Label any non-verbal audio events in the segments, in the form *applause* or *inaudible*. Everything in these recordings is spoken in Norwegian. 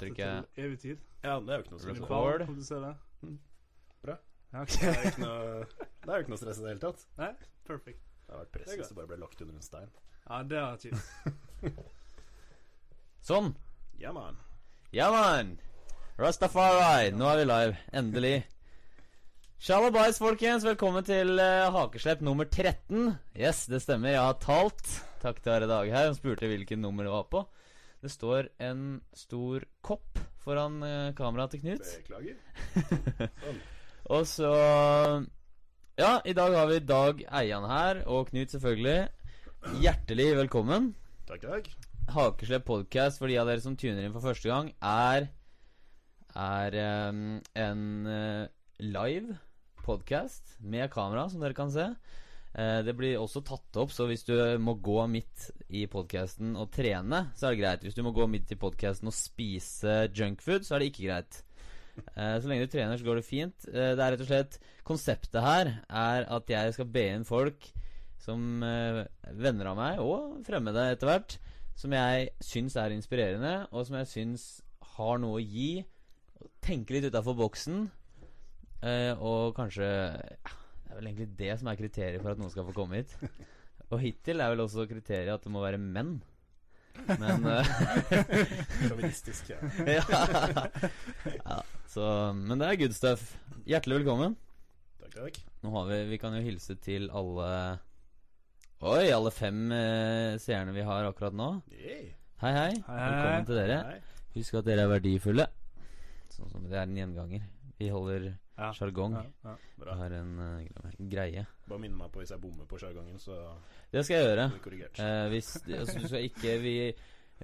til evig tid. Ja, det er jo ikke noe stress. Record. Det det. Mm. Bra. Ja, ok. er ikke noe, det er jo ikke noe stress i det hele tatt. Nei, perfect. Det har vært press Det er hvis det bare ble lagt under en stein. Ja, det var kjipt. *laughs* Sånn. Ja, man. Ja, mann! Rastafari. Nå er vi live. Endelig. Shalabais, folkens. Velkommen til uh, hakeslepp nummer 13. Yes, det stemmer. Jeg har talt. Takk til Are Daghaug. Han spurte hvilket nummer det var på. Det står en stor kopp foran uh, kameraet til Knut. Beklager. *laughs* Sånn. Og så Ja, i dag har vi Dag Eian her, og Knut selvfølgelig. Hjertelig velkommen. Takk, takk. Hakeslepp podcast for de av dere som tuner inn for første gang, er Er um, en uh, live podcast med kamera, som dere kan se. Eh, det blir også tatt opp, så hvis du må gå midt i podcasten og trene, så er det greit. Hvis du må gå midt i podcasten og spise junkfood, så er det ikke greit. Eh, så lenge du trener, så går det fint. Eh, det er rett og slett Konseptet her er at jeg skal be inn folk som venner av meg, og fremmede etter hvert, som jeg syns er inspirerende, og som jeg syns har noe å gi. Tenke litt utafor boksen. Og kanskje ja, Det er vel egentlig det som er kriteriet for at noen skal få komme hit. Og hittil er vel også kriteriet at det må være menn. Men *laughs* eh, Sjåvinistisk. *laughs* Ja. ja. så, Men det er good stuff. Hjertelig velkommen. Takk, takk. Nå har vi Vi kan jo hilse til alle Oi, alle fem eh, seerne vi har akkurat nå. Yay. Hei, hei. Hei. Velkommen til dere. Hei. Husk at dere er verdifulle. Sånn som det er en gjenganger. Vi holder. Sjargong. Ja, Bra. har en uh, greie. Bare minne meg på hvis jeg bommer på sjargongen, så Det skal jeg gjøre. Eh, hvis, altså, du skal ikke Vi,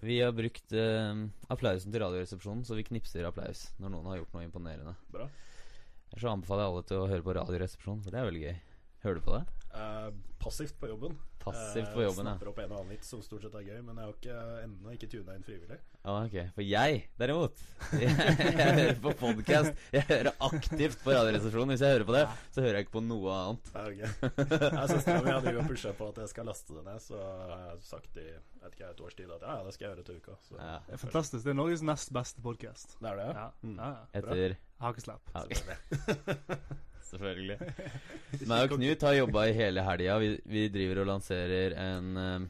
vi har brukt eh, applausen til Radioresepsjonen, så vi knipser applaus når noen har gjort noe imponerende. Bra. Så anbefaler jeg alle til å høre på Radioresepsjonen, for det er veldig gøy. Hører du på det? Eh, passivt på jobben. Passivt Eh, på jobben, ja. Snapper opp en og annen vits som stort sett er gøy, men jeg har ikke ennå ikke tuna inn frivillig. Ja, ok. For jeg, derimot *laughs* Jeg, jeg hører på podcast Jeg hører aktivt på Radioresepsjonen. Hvis jeg hører på det, så hører jeg ikke på noe annet. Okay. ok. Jeg Søstera mi hadde jo pusha på at jeg skal laste det ned, så har jeg sagt i vet ikke, et års tid at ja, ja, det skal jeg gjøre til uka. Så. Ja, Det er fantastisk. Det er Norges nest beste podkast. Det er det, Ja. Mm. Ja, ja. Etter Hakeslapp. ja, ok. Selvfølgelig. *laughs* *laughs* Meg og Knut har jobba i hele helga. Vi, vi driver og lanserer en eh,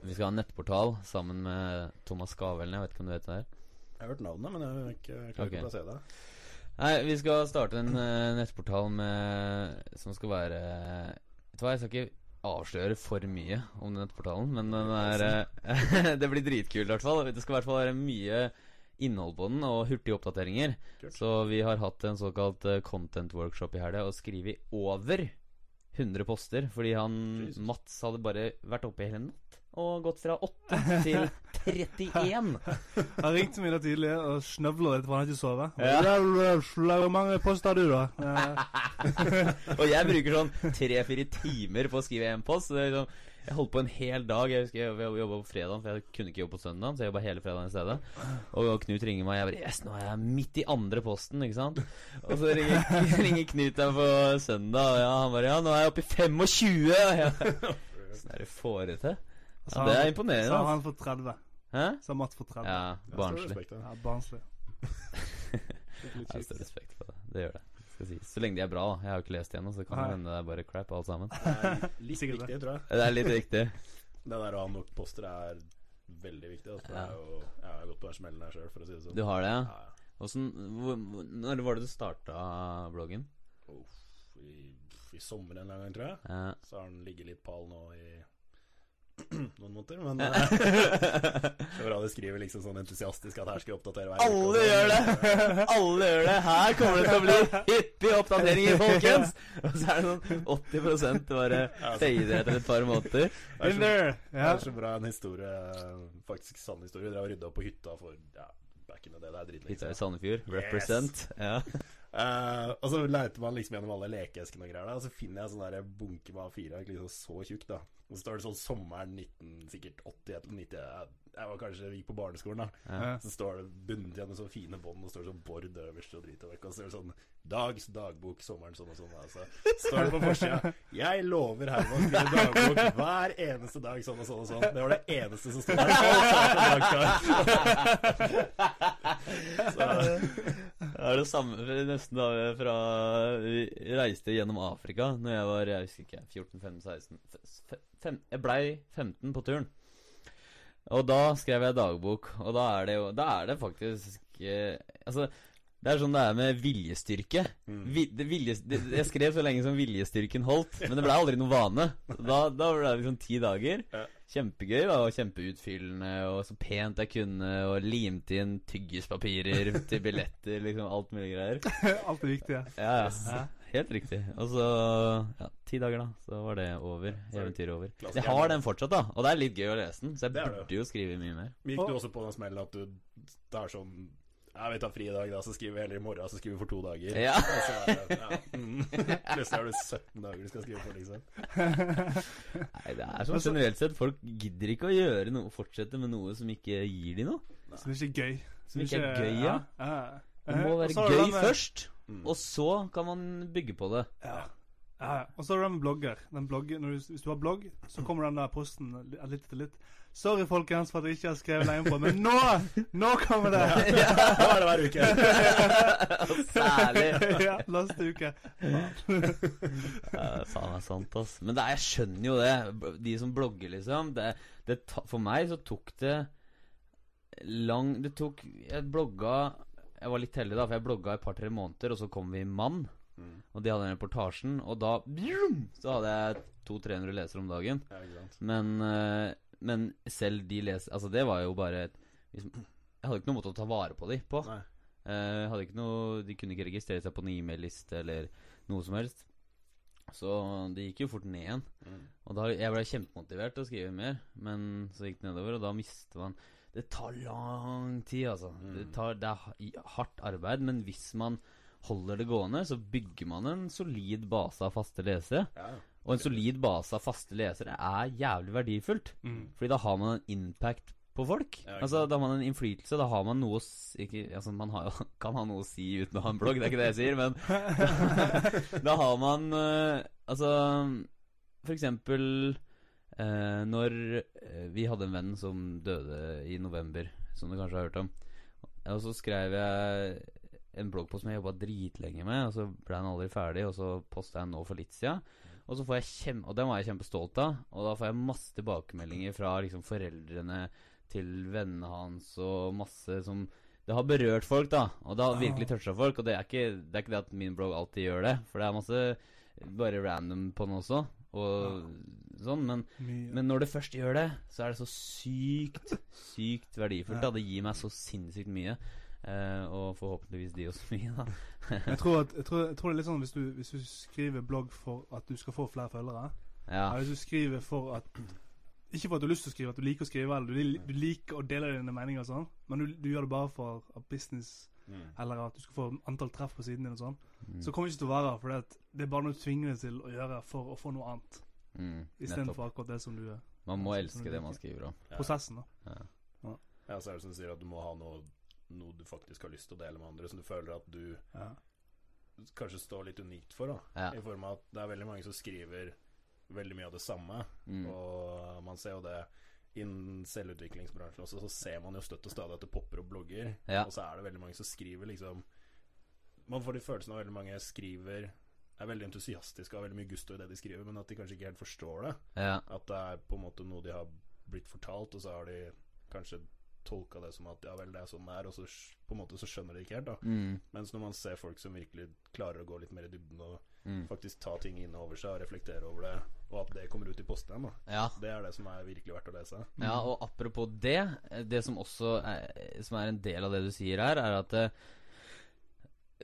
Vi skal ha en nettportal sammen med Thomas Skavelen. Jeg vet ikke om du vet det her? Jeg har hørt navnet, men jeg, ikke, jeg klarer ikke å plassere det. Nei, vi skal starte en uh, nettportal med Som skal være Vet du hva, jeg skal ikke avsløre for mye om den nettportalen, men den er eh, *laughs* Det blir dritkult, i hvert fall. Det skal i hvert fall være mye innhold på den, og hurtige oppdateringer. Kult. Så vi har hatt en såkalt eh, content workshop i helga og skrevet over 100 poster, fordi han Jesus. Mats hadde bare vært oppe i hele natt og gått fra 8 til 31. Han ringte meg da tidlig og snøvla litt, for han har ikke sovet. Hvor mange poster har du, da? *laughs* Og jeg bruker sånn tre-fire timer på å skrive en post. Så det er liksom, jeg holdt på en hel dag. Jeg husker jeg jobba på fredag, for jeg kunne ikke jobbe på søndag. Så jeg jobba hele fredagen i stedet. Og Knut ringer meg, og jeg bare Yes, nå er jeg midt i andre posten, ikke sant? Og så ringer, *laughs* ringer Knut meg på søndag, og ja, han bare Ja, nå er jeg oppe i 25! Og jeg, *laughs* Sånn er det får det til. Så Ja, det er imponerende. Så har altså. han fått 30. Hæ? Så har Mats fått 30. Ja, barnslig. *laughs* Ja, barnslig. Jeg har større respekt for det. Det gjør det. Skal sies. Så lenge de er bra, da. Jeg har jo ikke lest igjennom, så det kan det hende det er bare crap alt sammen. Det er litt *laughs* Sikkert viktig, tror jeg. Det er litt riktig. *laughs* Det der å ha nok poster er veldig viktig. Altså. Ja. Det er jo, jeg har gått på den smellen her sjøl, for å si det sånn. Du har det, ja? Ja. Hvordan, hvor, hvor- når var det du starta bloggen? Oh, i, I sommer en eller annen gang, tror jeg. Ja. Så har den ligget litt pal nå i *clears throat* noen måneder. Men det er bra du skriver liksom sånn entusiastisk at her skal vi oppdatere hver uke, Alle sånn. gjør det! *laughs* Alle gjør det! Her kommer det til å bli *laughs* hyppige oppdateringer, folkens! *laughs* Og så er det sånn 80 bare fader etter et par måneder. Det er så- Det er så bra en historie, faktisk sann historie. Dere har rydda opp på hytta for ja, back in the day. Det er dritlenge Hytta i Sandefjord. Sandefjord. Yes. Represent. Ja. Uh, og så leiter man liksom gjennom alle lekeeskene og greier, da, og så finner jeg sånn der bunke med A4, ikke liksom så tjukk, da. Og så står det sånn sommeren 19, sikkert 80 eller 90 Jeg, jeg var kanskje gikk på barneskolen, da. Ja. Så står det bundet igjen med sånne fine bånd, og så står det sånn Bård øverst og drit og vekk. Og så er det sånn Dags dagbok, sommeren sånn og sånn. Altså. Står det på forsida Jeg lover Herman å skrive dagbok hver eneste dag sånn og sånn og sånn. Det var det eneste som sto der. *laughs* *laughs* Så, Det er det samme nesten da fra Vi reiste gjennom Afrika Når jeg var, jeg husker ikke 14, 15, 16 f- fem, Jeg blei 15 på turen Og da skrev jeg dagbok Og da er det jo Da er det faktisk eh, Altså det er sånn det er med viljestyrke mm. Vi, det vilje, det, Jeg skrev så lenge som viljestyrken holdt Men det ble aldri noen vane Da, da ble det liksom ti dager Ja. Kjempegøy da, og kjempeutfyllende Og så pent jeg kunne Og limte inn tyggispapirer *laughs* til billetter Liksom alt mulig greier. *laughs* Alt er viktig. ja. Ja, ja, Ja. helt riktig. Og så, ja, ti dager da Så var det over, eventyret over. Jeg har den fortsatt da Og det er litt gøy å lese den Så jeg burde jo skrive mye mer. Men Gikk du også på den smellen at du Det er sånn Jeg vi tar fri i dag, da, så skriver vi heller i morgen, så skriver vi for to dager. Ja. Er det, ja. mm. *laughs* Plutselig har du 17 dager du skal skrive for, liksom. Nei, det er sånn generelt sett Folk gidder ikke å gjøre noe Fortsette med noe som ikke gir de noe Som ikke er gøy. Som ikke er gøy, ja. ja. Det må Eh, være gøy med- først, Mm. og så kan man bygge på det. Ja. ja. ja. Og så har du den blogger. Den blogger når du, hvis du har blogg, så kommer den der posten litt etter litt. Sorry, folkens, for at jeg ikke har skrevet lenge på, men nå! Nå kommer det! *laughs* Da er det hver uke. *laughs* Særlig. *laughs* ja, Neste uke. Ja, faen er sant, ass. Men det er, jeg skjønner jo det. De som blogger, liksom. Det, det, for meg så tok det lang Det tok Jeg blogga Jeg var litt heldig, da, for jeg blogga et par-tre måneder, og så kom vi i Mann. Mm. Og de hadde den reportasjen, og da bjum, Så hadde jeg 200-300 lesere om dagen. Ja. Men, eh, men selv de leser Altså, det var jo bare et liksom, Jeg hadde ikke noen måte å ta vare på de på. Nei. Eh, hadde ikke noe De kunne ikke registrere seg på en e-mail-liste eller noe som helst. Så det gikk jo fort ned igjen. Mm. Og da Jeg ble kjempemotivert til å skrive mer, men så gikk det nedover, og da mister man Det tar lang tid, altså. Mm. Det, tar, det er hardt arbeid, men hvis man holder det gående, så bygger man en solid base av faste lesere. Ja. Og en solid base av faste lesere er jævlig verdifullt. Mm. Fordi da har man en impact på folk. Ja, altså. Da har man en innflytelse. Da har man noe å si ikke, altså, Man har *laughs* kan ha noe å si uten å ha en blogg, det er ikke det jeg sier, men *laughs* da har man eh, Altså For eksempel eh, når eh, vi hadde en venn som døde i november, som du kanskje har hørt om. Og så skrev jeg en bloggpost som jeg jobba dritlenge med, og så ble den aldri ferdig, og så posta jeg den nå for litt siden. Og så får jeg kjem, Og den var jeg kjempestolt av. Og da får jeg masse tilbakemeldinger fra liksom foreldrene til vennene hans og masse som Det har berørt folk, da. Og det har virkelig toucha folk. Og det er, ikke, det er ikke det at min blogg alltid gjør det, for det er masse bare random på den også. Og sånn, men, men når det først gjør det, så er det så sykt, sykt verdifullt. da Det gir meg så sinnssykt mye. Eh, og forhåpentligvis de også *laughs* mye, da. jeg, tror at, jeg, tror, jeg tror det er litt sånn hvis du, hvis du skriver blogg for at du skal få flere følgere Ja. ja. Hvis du skriver for at Ikke for at du har lyst til å skrive, at du liker å skrive, eller du, du liker å dele dine meninger og sånn, men du, du gjør det bare for business, Mm. eller at du skal få antall treff på siden din og sånn, Mm. så kommer det ikke til å være. For det, det er bare noe du tvinger deg til å gjøre for å få noe annet, Mm, istedenfor akkurat det som du er. Man må elske du det man skriver om. Ja. Prosessen, da. Ja, så er det som sier, at du må ha noe, noe du faktisk har lyst til å dele med andre, som du føler at du Ja. kanskje står litt unikt for. da Ja. I form av at det er veldig mange som skriver veldig mye av det samme. Mm. Og man ser jo det innen selvutviklingsbransjen også, så ser man jo støtt og stadig at det popper opp blogger. Ja. Og så er det veldig mange som skriver liksom Man får de følelsene av at veldig mange skriver er veldig entusiastiske og har veldig mye gusto i det de skriver, men at de kanskje ikke helt forstår det. Ja. At det er på en måte noe de har blitt fortalt, og så har de kanskje tolka det som at ja vel, det er sånn det er, og så på en måte så skjønner de ikke helt, da. Mm. Mens når man ser folk som virkelig klarer å gå litt mer i dybden og Mm. faktisk ta ting inn over seg og reflektere over det, og at det kommer ut i posten, da. Ja. Det er det som er virkelig verdt å lese. Ja, og apropos det, det som også er, som er en del av det du sier her, er at eh,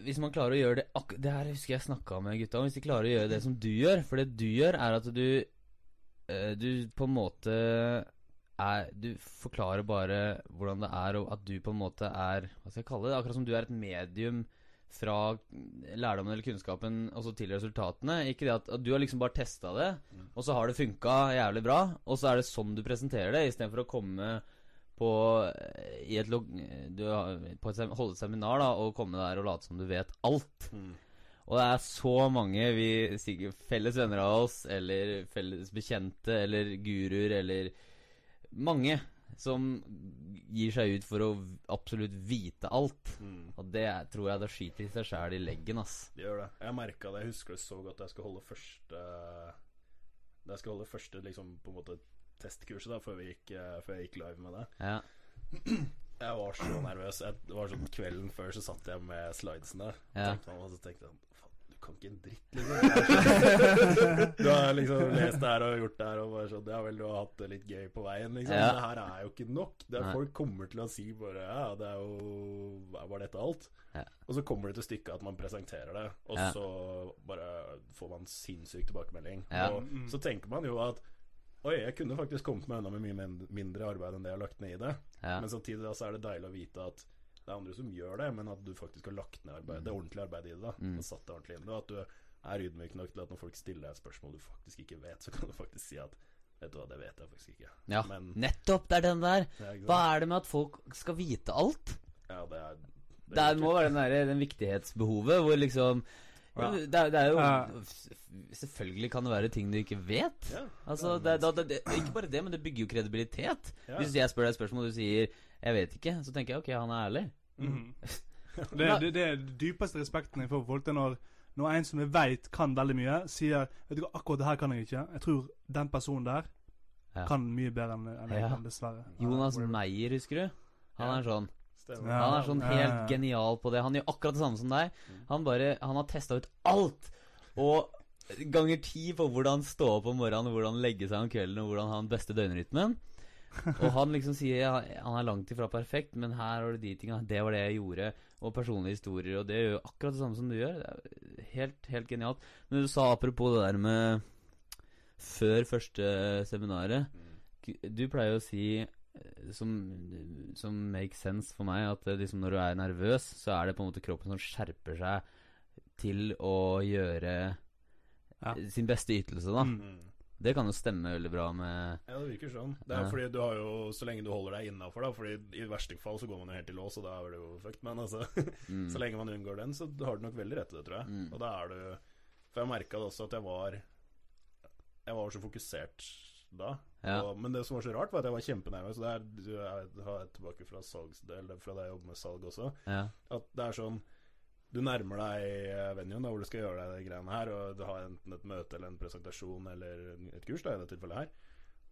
hvis man klarer å gjøre det Det her husker jeg snakka med gutta om. Hvis de klarer å gjøre det som du gjør For det du gjør, er at du eh, Du på en måte er Du forklarer bare hvordan det er, og at du på en måte er Hva skal jeg kalle det? Akkurat som du er et medium fra lærdommen eller kunnskapen og så til resultatene. Ikke det at, at du har liksom bare testa det, Mm. og så har det funka jævlig bra, og så er det sånn du presenterer det, istedenfor å komme på eh, i et du, på et, holde et seminar da og komme der og late som du vet alt. Mm. Og det er så mange vi felles venner av oss, eller felles bekjente, eller guruer, eller mange som gir seg ut for å absolutt vite alt. Mm. Og det tror jeg det skyter i seg sjæl i leggen, ass. Det gjør det. Jeg merka det. Jeg husker det så godt da jeg skulle holde første Da jeg skulle holde første liksom på en måte testkurset da før, vi gikk, eh, før jeg gikk live med det. Ja. *clears throat* Jeg var så nervøs. Jeg, var sånn Kvelden før så satt jeg med slidesene. Ja. Og så tenkte jeg Faen, du kan ikke en dritt, liksom. *laughs* du har liksom lest det her og gjort det her og bare sånn Ja vel, du har hatt det litt gøy på veien, liksom. Ja. Det her er jo ikke nok. Det er, folk kommer til å si bare Ja, det er jo Var dette alt? Ja. Og så kommer det til stykket at man presenterer det, og Ja. så bare får man sinnssyk tilbakemelding. Ja. Og Mm. så tenker man jo at Oi, jeg kunne faktisk kommet meg unna med mye mindre arbeid enn det jeg har lagt ned i det. Ja. Men samtidig da, så er det deilig å vite at det er andre som gjør det, men at du faktisk har lagt ned arbeid, det ordentlige arbeidet i det. da Mm. Og satt det ordentlig inn det. Og at du er ydmyk nok til at når folk stiller deg spørsmål du faktisk ikke vet, så kan du faktisk si at Vet du hva, det vet jeg faktisk ikke. ja. Men Nettopp! Det er den der. Er? Hva er det med at folk skal vite alt? Ja, det er Det er, må være den, der, den viktighetsbehovet hvor liksom Ja. det, er, det er jo Ja. Selvfølgelig kan det være ting du ikke vet. ja. Altså, det, det, det, Ikke bare det, men det bygger jo kredibilitet. Ja. Hvis jeg spør deg et spørsmål og du sier 'jeg vet ikke', så tenker jeg 'ok, han er ærlig'. Mm. *laughs* Det, det, det er den dypeste respekten jeg får for folk. Det er når, når en som jeg veit kan veldig mye, sier Vet du hva, akkurat det her kan jeg ikke. Jeg tror den personen der Ja. kan mye bedre enn en jeg Ja. kan, dessverre. Jonas ja, Meyer, husker du? Han Ja. er sånn Ja. Han er sånn helt ja. genial på det. Han gjør akkurat det samme som deg. Mm. Han bare Han har testa ut alt! Og ganger ti på hvordan stå opp om morgenen, hvordan legge seg om kvelden, og hvordan ha den beste døgnrytmen. *laughs* Og han liksom sier ja, han er langt ifra perfekt, men her var det de tinga. Det var det jeg gjorde. Og personlige historier. Og det gjør jo akkurat det samme som du gjør. Det er helt, helt genialt. Men du sa apropos det der med før første seminaret. Mm. Du pleier jo å si eh, som, som makes sense for meg, at eh, liksom når du er nervøs, så er det på en måte kroppen som skjerper seg til å gjøre Ja. sin beste ytelse, da. Mm. Det kan jo stemme veldig bra med Ja, det virker sånn. Det er Ja. fordi du har jo Så lenge du holder deg innafor, da. Fordi i verste fall så går man jo helt i lås, og da er det jo fucked. Men altså *laughs* mm, Så lenge man unngår den, så har du nok veldig rett til det, tror jeg. Mm. Og da er du For jeg merka det også at jeg var Jeg var så fokusert da. Ja. Og, men det som var så rart, var at jeg var kjempenervøs. Det er, du er, har tilbake fra salgsdel, fra da jeg jobber med salg også. Ja. At det er sånn Du nærmer deg eh, venuen da, hvor du skal gjøre deg de greiene her, og du har enten et møte eller en presentasjon eller et kurs, da, i dette tilfellet her.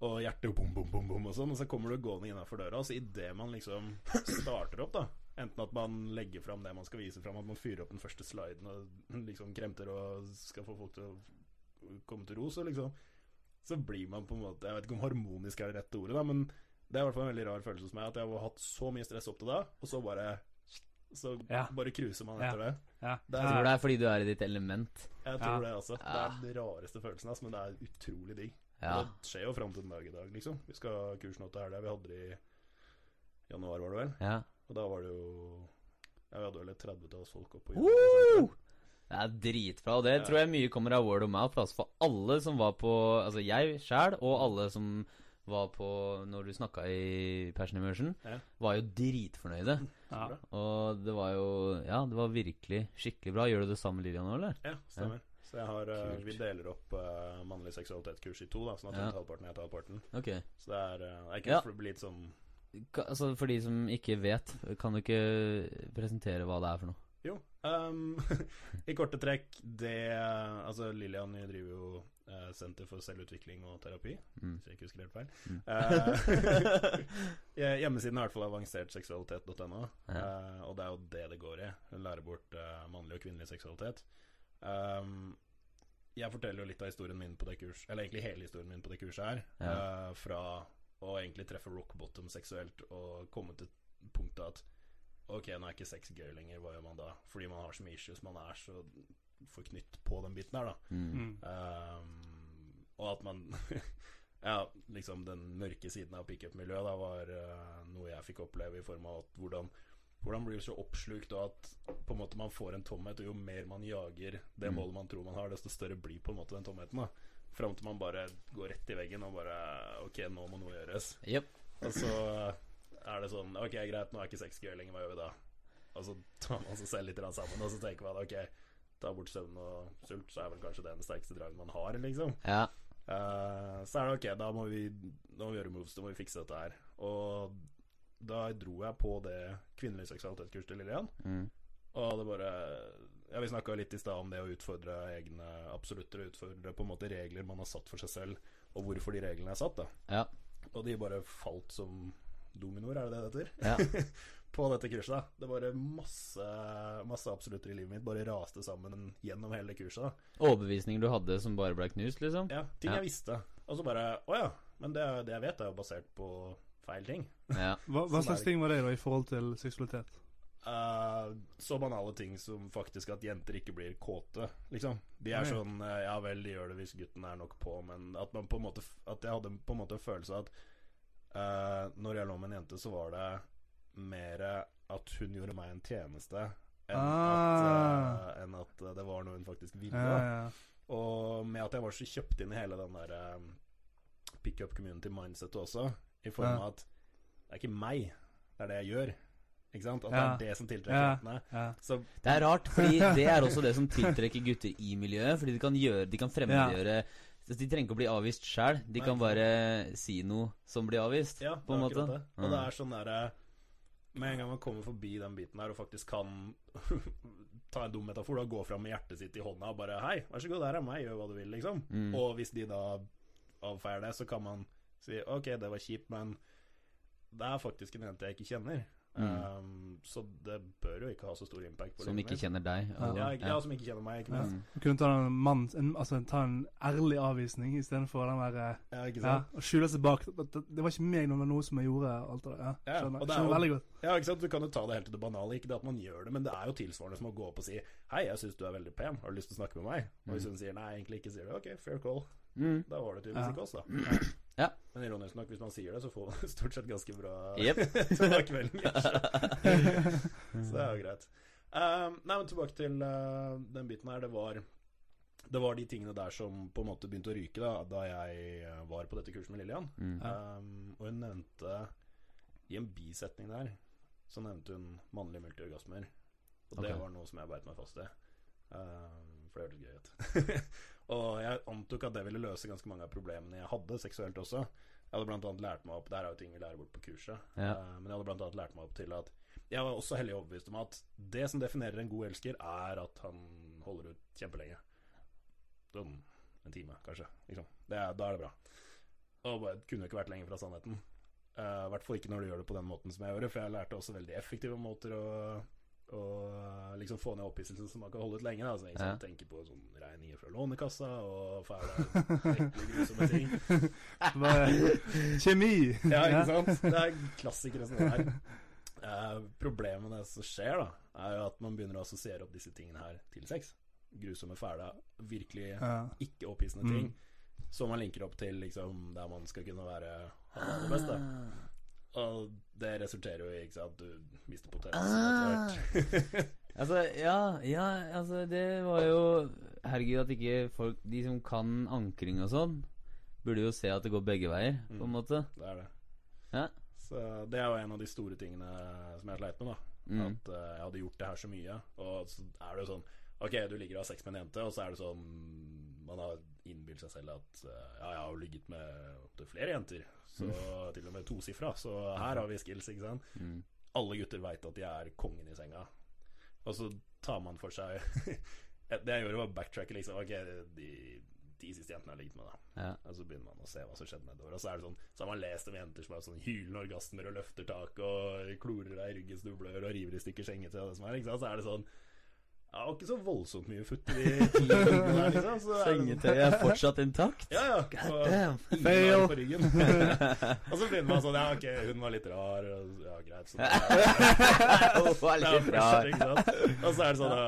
Og hjertet bom, bom, bom, bom og sånn. Og så kommer du gående innafor døra, og så idet man liksom starter opp, da Enten at man legger fram det man skal vise fram, at man fyrer opp den første sliden og *laughs* liksom kremter og skal få folk til å komme til ro, så liksom Så blir man på en måte Jeg vet ikke om harmonisk er det rette ordet, da, men det er i hvert fall en veldig rar følelse hos meg at jeg har hatt så mye stress opp til da, og så bare Så Ja. bare cruiser man Ja. etter det. Ja. Det Jeg er- tror det er fordi du er i ditt element. Jeg tror Ja. det, altså. Det er den rareste følelsen, altså, men det er utrolig digg. Ja. Det skjer jo fram til den dag i dag, liksom. Vi skal ha kurs nå til helga. Vi hadde det i januar, var det vel. ja. Og da var det jo Ja, vi hadde vel et 30-talls folk oppe på Woo! Det er dritbra, og det Ja. tror jeg mye kommer av word of mouth. Altså for alle som var på Altså jeg sjæl, og alle som var på når du snakka i Passion Immersion, Ja. var jo dritfornøyde. Ja. Og det var jo Ja, det var virkelig skikkelig bra. Gjør du det samme, Lillian, nå, eller? Ja, stemmer. Så jeg har, eh, vi deler opp uh, mannlig seksualitetskurs i to, da, sånn at Ja. hun tar halvparten, jeg tar halvparten. Okay. Så det er, uh, det er ikke Ja. for litt sånn Ka- Altså For de som ikke vet, kan du ikke presentere hva det er for noe? Jo. Um, *laughs* I korte trekk, det Altså, Lillian driver jo eh, Senter for selvutvikling og terapi, Mm. hvis jeg ikke husker helt feil. Mm. Eh, *laughs* hjemmesiden er i hvert fall avansertseksualitet.no, Ja. eh, og det er jo det det går i. Hun lærer bort mannlig og kvinnelig seksualitet. Um, jeg forteller jo litt av historien min på det kurset, eller egentlig hele historien min på det kurset her. Ja. eh, fra å egentlig treffe rock bottom seksuelt og komme til punktet at Ok, nå er ikke sex gøy lenger, hva gjør man da? Fordi man har så mye issues, man er så forknytt på den biten her, da. Mm. Ehm, og at man *laughs* Ja, liksom den mørke siden av pickup-miljøet da var uh, noe jeg fikk oppleve i form av at hvordan hvordan blir du så oppslukt, og at på en måte man får en tomhet, og jo mer man jager det Mm. målet man tror man har, desto større blir på en måte den tomheten. da Fram til man bare går rett i veggen og bare Ok, nå må noe gjøres. Yep. Og så er det sånn Ok, greit, nå er ikke sex gøy lenger, hva gjør vi da? Og så tar man seg selv litt sammen, og så tenker man ok, ta bort søvn og sult, så er vel kanskje det den sterkeste dragen man har, liksom. Ja. Uh, så er det ok, da må vi, da må vi gjøre moves, da må vi fikse dette her. Og da dro jeg på det kvinnelig seksualitetskurset til Lillian. Mm. Og det bare Ja, Vi snakka litt i stad om det å utfordre egne absolutter, og utfordre på en måte regler man har satt for seg selv, og hvorfor de reglene er satt. da Ja. Og de bare falt som dominoer, er det det det heter? Ja. *laughs* på dette kurset. da Det bare masse Masse absolutter i livet mitt bare raste sammen gjennom hele kurset. da Overbevisninger du hadde som bare ble knust, liksom? Ja, ting Ja. jeg visste. Og så bare Å ja, men det, det jeg vet, er jo basert på feil ting. Ja. *laughs* Hva, hva slags ting var det da i forhold til seksualitet? Uh, så banale ting som faktisk at jenter ikke blir kåte, liksom. De er sånn uh, Ja vel, de gjør det hvis gutten er nok på, men at man på en måte At jeg hadde på en måte en følelse av at uh, når jeg lå med en jente, så var det mer at hun gjorde meg en tjeneste enn, Ah. at, uh, enn at det var noe hun faktisk ville. Ja, ja. Og med at jeg var så kjøpt inn i hele den der eh, pickup community-mindsetet også, i form Ja. av at det er ikke meg, det er det jeg gjør. Ikke sant? At Ja. det er det som tiltrekker Ja. jentene. ja. Det er rart, fordi *laughs* det er også det som tiltrekker gutter i miljøet. Fordi de kan gjøre De kan fremmedgjøre Så De trenger ikke å bli avvist sjæl. De Nei, kan bare si noe som blir avvist, ja, på en måte. det. Og Mm. det er sånn derre Med en gang man kommer forbi den biten her og faktisk kan *laughs* ta en dum metafor, da gå fram med hjertet sitt i hånda og bare Hei, vær så god, der er meg, gjør hva du vil, liksom. Mm. Og hvis de da avfeier det, så kan man si OK, det var kjipt, men det er faktisk en jente jeg ikke kjenner. Mm. Um, så det bør jo ikke ha så stor impact på Som ikke kjenner deg. og- ja, ikke, ja, som ikke kjenner meg, ikke minst. Mm. Du kunne ta en mann en, Altså ta en ærlig avvisning istedenfor den der eh, Ja, ikke ja. Å skjule seg bak det, det, var ikke meg, det var noe som jeg gjorde. Alt det. Ja, Ja, skjønner, det er skjønner veldig godt. Ja, ikke sant? Du kan jo ta det helt til det banale. Ikke det at man gjør det, men det er jo tilsvarende som å gå opp og si Hei, jeg syns du er veldig pen. Har du lyst til å snakke med meg? Og hvis hun sier nei, egentlig ikke, sier du OK, fair call. Mm. Da var det tydeligvis Ja. ikke oss, da. Ja. Men ironisk nok, hvis man sier det, så får man *laughs* stort sett ganske bra yep. *laughs* tilbakemeldinger. *laughs* Så det er jo greit. Um, nei, men tilbake til uh, den biten her. Det var, det var de tingene der som på en måte begynte å ryke da, da jeg uh, var på dette kurset med Lillian. Mm. Um, og hun nevnte I en bisetning der Så nevnte hun mannlige multiorgasmer. Og det var noe som jeg beit meg fast i. Um, for det hørtes gøy ut. Og jeg antok at det ville løse ganske mange av problemene jeg hadde seksuelt også. Jeg hadde blant annet lært meg opp Det her er jo ting vi lærer bort på kurset. Ja. Uh, men jeg hadde blant annet lært meg opp til at jeg var også hellig overbevist om at det som definerer en god elsker, er at han holder ut kjempelenge. Sånn en time, kanskje. Liksom. Det da er det bra. Og bare, kunne jo ikke vært lenger fra sannheten. I uh, hvert fall ikke når du gjør det på den måten som jeg gjør det, for jeg lærte også veldig effektive måter å, å eh, liksom få ned opphisselsen som man kan holde ut lenge. Da. Så ikke sant, Tenke på sånn regninger fra Lånekassa og fæle, *laughs* grusomme ting. Kjemi. Ja, ikke sant? Det er klassikere som det her. Eh, problemet med det som skjer, da, er jo at man begynner å assosiere opp disse tingene her til sex. Grusomme, fæle, virkelig Ja. ikke opphissende Mm. ting. Som man linker opp til liksom, der man skal kunne være det beste. Og det resulterer jo i ikke sant, du mister potensen Ah. etter hvert. *laughs* Altså, ja, ja, altså det var jo Herregud, at ikke folk De som kan ankring og sånn, burde jo se at det går begge veier, på en Mm. måte. det er det. Ja. Så det er jo en av de store tingene som jeg sleit med. da Mm. At uh, jeg hadde gjort det her så mye. Og så er det jo sånn Ok, du ligger og har sex med en jente, og så er det sånn Man har innbilt seg selv at eh, ja, jeg har jo ligget med opptil flere jenter. Så til og med tosifra. Så her har vi skills, ikke sant. Mm. Alle gutter veit at de er kongen i senga. Og så tar man for seg *laughs* Det jeg gjorde, var å backtracke, liksom. Ok, de, de siste jentene jeg har ligget med, da. Ja. Og så begynner man å se hva som skjedde nedover. Og så er det sånn Så har man lest om jenter som har sånn hylende orgasmer og løfter tak og klorer deg i ryggen så du blør og river i stykker sengetøy og det som er. Ikke sant? Så er det sånn Ja, det var ikke så voldsomt mye futt i de ti tingene der, liksom. Så er det sånn- Sengetøyet er fortsatt intakt? Ja, ja. God damn. Fail. på ryggen. *laughs* og så begynner man sånn Ja, ok, hun var litt rar. Og, ja, greit. Så det er, *laughs* Hun var det er litt rar. først, ikke sant? Og så er det sånn Ja,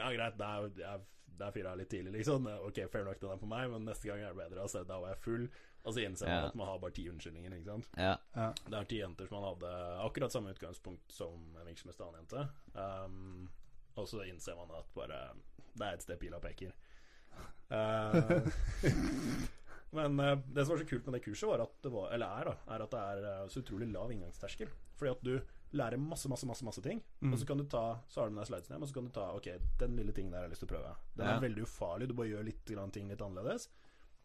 ja greit, det er, jeg, der fyra jeg litt tidlig, liksom. Ok, fair nok, den er på meg, men neste gang er det bedre. Altså, da var jeg full. Og så innser man Ja. at man har bare ti unnskyldninger, ikke sant. Ja. Ja. Det er ti jenter som man hadde akkurat samme utgangspunkt som en som jente. Um, og så innser man at bare Det er et sted pila peker. Uh, *laughs* men uh, det som var så kult med det kurset, var at det var, eller er, da, er at det er uh, så utrolig lav inngangsterskel. Fordi at du lærer masse, masse, masse masse ting. Mm. Og så kan du ta Så har du den der slidesen hjem, og så kan du ta Ok, den lille tingen der jeg har lyst til å prøve. Den Ja. er veldig ufarlig. Du bare gjør litt grann ting litt annerledes.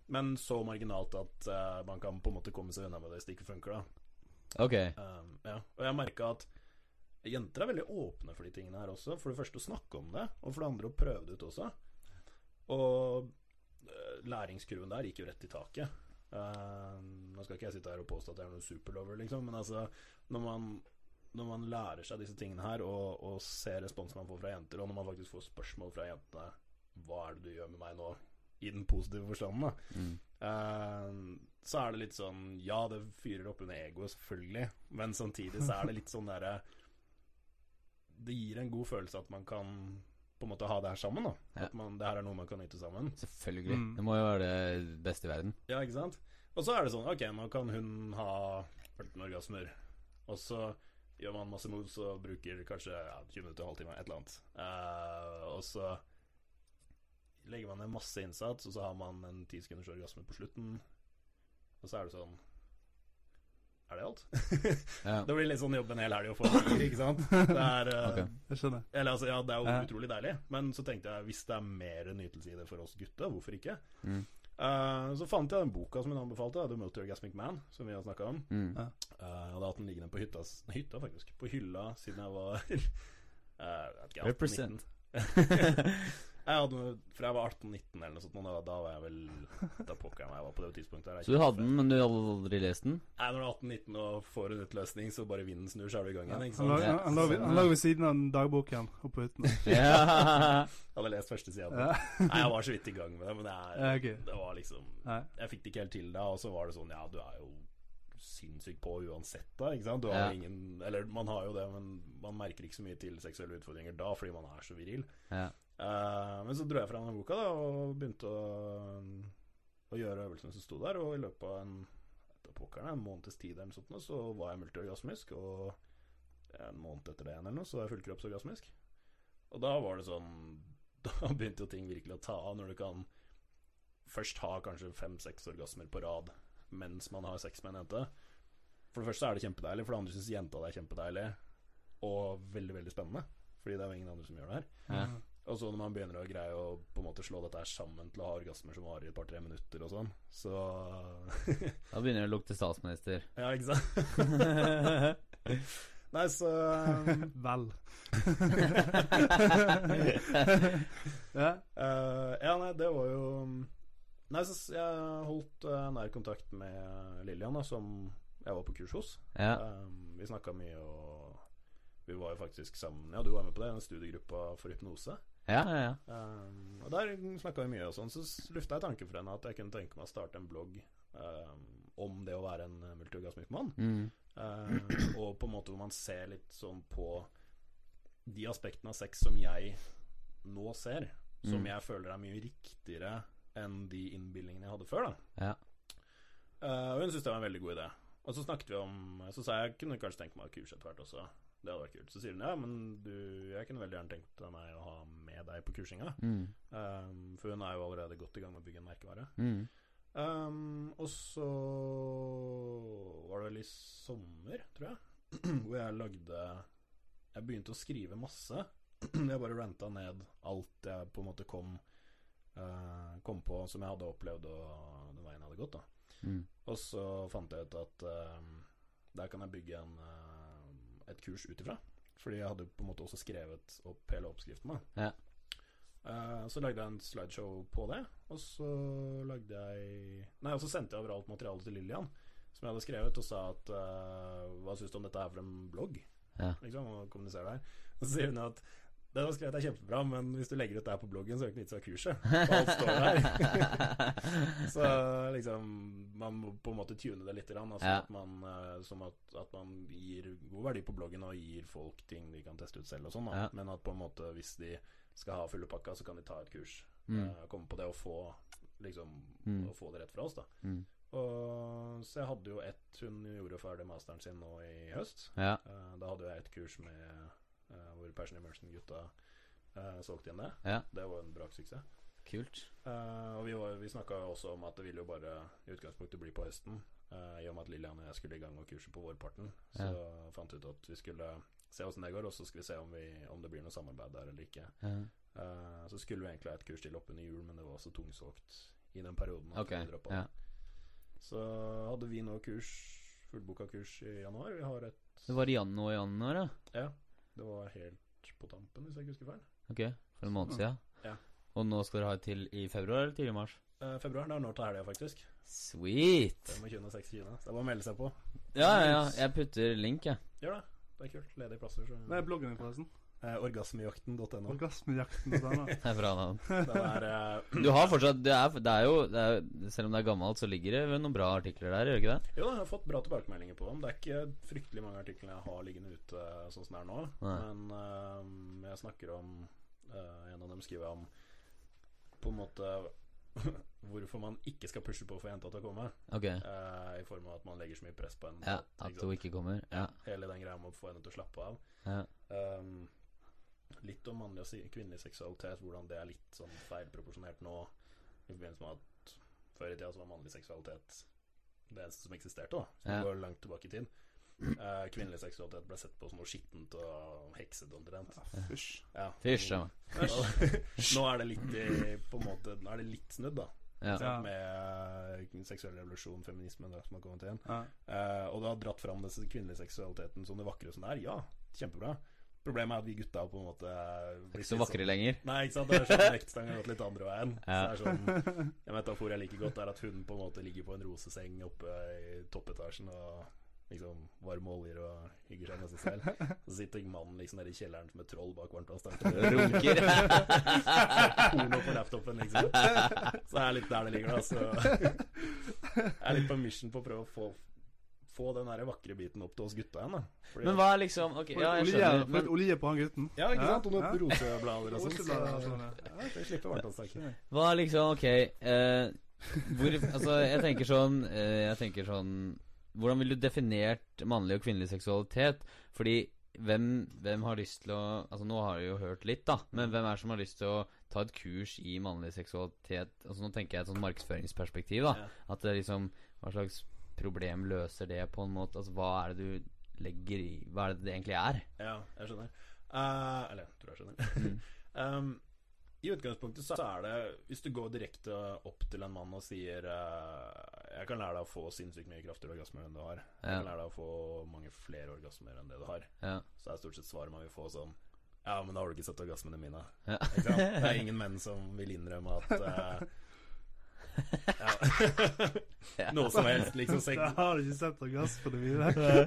Men så marginalt at uh, man kan på en måte komme seg unna med det hvis det ikke funker, da. Ok. Um, ja. Og jeg merka at jenter er veldig åpne for de tingene her også. For det første å snakke om det, og for det andre å prøve det ut også. Og eh, læringskurven der gikk jo rett i taket. Uh, nå skal ikke jeg sitte her og påstå at jeg er noen superlover, liksom, men altså når man, når man lærer seg disse tingene her, og, og ser responsen man får fra jenter, og når man faktisk får spørsmål fra jentene Hva er det du gjør med meg nå? I den positive forstanden, da. Mm. Uh, så er det litt sånn Ja, det fyrer opp under egoet, selvfølgelig, men samtidig så er det litt sånn derre Det gir en god følelse at man kan på en måte ha det her sammen. da Ja. At man, det her er noe man kan nyte sammen. Selvfølgelig. Mm. Det må jo være det beste i verden. Ja, ikke sant? Og så er det sånn Ok, nå kan hun ha 14 orgasmer, og så gjør man masse moves og bruker kanskje ja, 20 minutter, en halvtime, et eller annet. Uh, og så legger man ned masse innsats, og så har man en 10 sekunders orgasme på slutten. Og så er det sånn Er det alt? *laughs* Ja. det blir litt sånn jobbe en hel helg og få ikke sant? Det er, eh, Ok. Jeg skjønner. eller, altså, ja, det er jo Ja. utrolig deilig, men så tenkte jeg hvis det er mer nytelse i det for oss gutter, hvorfor ikke? Mm. Uh, så fant jeg den boka som hun anbefalte, The Multiorgasmic Man, som vi har snakka om. Mm. Ja. Eh, jeg hadde hatt den liggende på hytta, hytta faktisk, på hylla siden jeg var uh, *laughs* jeg vet ikke, 18-19. *laughs* Jeg hadde, For jeg var 18-19 eller noe sånt, da, da var jeg vel Da pokker jeg meg, jeg var på det tidspunktet. der. Så du hadde den, men du hadde aldri lest den? Nei, når du er 18-19 og får en utløsning, så bare vinden snur, så er du i gang igjen. Han han- han han lå ved siden av dagboken oppe på hytten. *laughs* Ja. Jeg hadde lest første sida. Nei, jeg var så vidt i gang med det, men det, er, det var liksom Jeg fikk det ikke helt til da, og så var det sånn Ja, du er jo sinnssykt på uansett, da. Ikke sant? Du har Ja. ingen Eller man har jo det, men man merker ikke så mye til seksuelle utfordringer da, fordi man er så viril. ja. Eh, men så dro jeg fram den boka da og begynte å, å gjøre øvelsene som sto der, og i løpet av en pokeren, en måneds tid eller sånt, så var jeg multiorgasmisk, og en måned etter det eller noe, så var jeg fullkroppsorgasmisk. Og da var det sånn *laughs* Da begynte jo ting virkelig å ta av, når du kan først ha kanskje fem-seks orgasmer på rad mens man har sex med en jente. For det første er det kjempedeilig, for det andre syns jenta det er kjempedeilig, og veldig, veldig spennende. Fordi det er jo ingen andre som gjør det her. Ja. Og så når man begynner å greie å på en måte slå dette her sammen til å ha orgasmer som varer i et par-tre minutter og sånn, så *laughs* Da begynner det å lukte statsminister. Ja, ikke sant? *laughs* Nei, så um, *laughs* Vel. ja. Uh, Ja, nei, det var jo Nei, så jeg holdt uh, nær kontakt med Lillian, da, som jeg var på kurs hos. Ja. Um, vi snakka mye, og vi var jo faktisk sammen Ja, du var med på det, den studiegruppa for hypnose. Ja, ja, ja. Um, og der snakka vi mye, og sånn så lufta jeg tanken for henne at jeg kunne tenke meg å starte en blogg um, om det å være en eh, multiorgasmisk mann. Mm. Uh, og på en måte hvor man ser litt sånn på de aspektene av sex som jeg nå ser, som Mm. jeg føler er mye riktigere enn de innbildningene jeg hadde før. da Ja. Uh, Og hun syntes det var en veldig god idé. Og så snakket vi om Så sa jeg kunne kanskje tenke meg å kurse etter hvert også. Det hadde vært kult. Så sier hun ja, men du, jeg kunne veldig gjerne tenkt meg å ha med deg på kursinga. Mm. Um, for hun er jo allerede godt i gang med å bygge en merkevare. Mm. Um, og så var det vel i sommer, tror jeg, *clears throat* hvor jeg lagde Jeg begynte å skrive masse. *clears throat* Jeg bare ranta ned alt jeg på en måte kom uh, Kom på som jeg hadde opplevd, og den veien jeg hadde gått. da Mm. Og så fant jeg ut at uh, der kan jeg bygge en, eh, et kurs ut ifra. Fordi jeg hadde på en måte også skrevet opp hele oppskriften. da Ja. Uh, så lagde jeg en slideshow på det, og så lagde jeg Nei, og så sendte jeg over alt materialet til Lillian, som jeg hadde skrevet, og sa at uh, Hva syns du om dette her for en blogg? Ja. Liksom, og kommunisere der. Og så sier hun at det var har skrevet er kjempebra, men hvis du legger ut det her på bloggen, så er det ikke vits i å kurset. For alt står der. *laughs* så liksom Man må på en måte tune det litt, altså Ja. at man, eh, som at, at man gir god verdi på bloggen og gir folk ting de kan teste ut selv og sånn. Ja. Men at på en måte hvis de skal ha fulle pakka, så kan de ta et kurs. Mm. Eh, komme på det og få liksom Mm. og få det rett fra oss, da. Mm. Og, så jeg hadde jo ett Hun gjorde ferdig masteren sin nå i høst. Ja. Eh, da hadde jeg et kurs med hvor Passion Immersion-gutta uh, solgte inn det. Ja. Det var en braksuksess. Kult. Uh, og vi, var- vi snakka også om at det ville jo bare i utgangspunktet bli på høsten. eh, I og med at Lillian og jeg skulle i gang med kurset på vårparten. Så fant vi ut at vi skulle se åssen det går, og så skal vi se om, vi, om det blir noe samarbeid der eller ikke. Ja. Uh, så skulle vi egentlig ha et kurs til oppunder jul, men det var så tungsolgt i den perioden. Okay. Ja. Så hadde vi nå kurs fullboka kurs i januar. Vi har et Det var i januar, januar, ja. Ja, det var helt på tampen, hvis jeg ikke husker feil. Ok, for en måned siden. Ja. Og nå skal dere ha et til i februar eller tidlig i mars? Eh, februar. Det er nå til helga, faktisk. Sweet! 25. og 26. Så det er bare å melde seg på. Ja, ja, ja. Jeg putter link, jeg. Gjør det. Det er kult. Ledige plasser. Så. Det er bloggen din, forresten? Eh, orgasmejakten.no. Orgasmejakten. *laughs* Det er bra navn. Er eh, Du har fortsatt Det er, det er jo det er, Selv om det er gammelt, så ligger det noen bra artikler der, gjør ikke det? Jo, jeg har fått bra tilbakemeldinger på dem. Det er ikke fryktelig mange artikler jeg har liggende ute sånn som det er nå. Nei. Men eh, jeg snakker om eh, En av dem skriver jeg om på en måte *laughs* hvorfor man ikke skal pushe på å få jenta til å komme. Ok. eh, I form av at man legger så mye press på henne. Ja, at hun ikke kommer. Ja. Hele den greia med å få henne til å slappe av. ja. Um, litt om mannlig og kvinnelig seksualitet, hvordan det er litt sånn feilproporsjonert nå. I forbindelse med at før i tida så var mannlig seksualitet det eneste som eksisterte, da. Som Ja. går langt tilbake i tid. Uh, kvinnelig seksualitet ble sett på som noe skittent og heksete omtrent. Fysj. Ja. Fysj, ja. *laughs* nå er det litt i, på en måte Nå er det litt snudd, da. ja. Sånn, Med uh, seksuell revolusjon, feminisme, det som har kommet inn. Ja. Uh, og det har dratt fram den kvinnelige seksualiteten som det vakre som det er. Ja, kjempebra. Problemet er at vi gutta på en måte blir Ikke så vakre lenger. Nei, ikke sant. Det er sånn vektstangen har gått litt andre veien. Ja. Så det er sånn *laughs* En metafor jeg liker godt, er at hun på en måte ligger på en roseseng oppe i toppetasjen og liksom varme oljer og hygger seg med seg selv. Så sitter mannen liksom der i kjelleren som et troll bak varmtvannstanken. Runker. *laughs* Porno på laptopen, liksom. Så det er litt der det ligger, da. Så *laughs* jeg er litt på mission på å prøve å få, få den der vakre biten opp til oss gutta igjen, da. Fordi Men hva er liksom Ok, ja, jeg Olje, skjønner. Men olje på han gutten. Ja, ikke sant? Og noen Ja. roseblader og sånn. Sånn, ja. ja, slipper varmtvannstanken. hva er liksom Ok eh, hvor, Altså, jeg tenker sånn eh, Jeg tenker sånn Hvordan ville du definert mannlig og kvinnelig seksualitet? Fordi hvem, hvem har lyst til å Altså, nå har jeg jo hørt litt, da. Men hvem er det som har lyst til å ta et kurs i mannlig seksualitet? Altså, nå tenker jeg et sånn markedsføringsperspektiv, da. Ja. At det er liksom Hva slags problem løser det på en måte? Altså, hva er det du legger i Hva er det det egentlig er? Ja, jeg skjønner. Uh, eller, jeg tror jeg skjønner. *laughs* um, I utgangspunktet så er det Hvis du går direkte opp til en mann og sier uh, Jeg kan lære deg å få sinnssykt mye kraftigere orgasmer enn du har. Jeg Ja. kan lære deg å få mange flere orgasmer enn det du har. Ja. Så er stort sett svaret man vil få sånn Ja, men da har du ikke sett orgasmene mine. Ja. Ikke sant? Det er *laughs* ingen menn som vil innrømme at ja. *laughs* Noe som helst, liksom. Jeg har ikke sett orgasmene mine. Nei,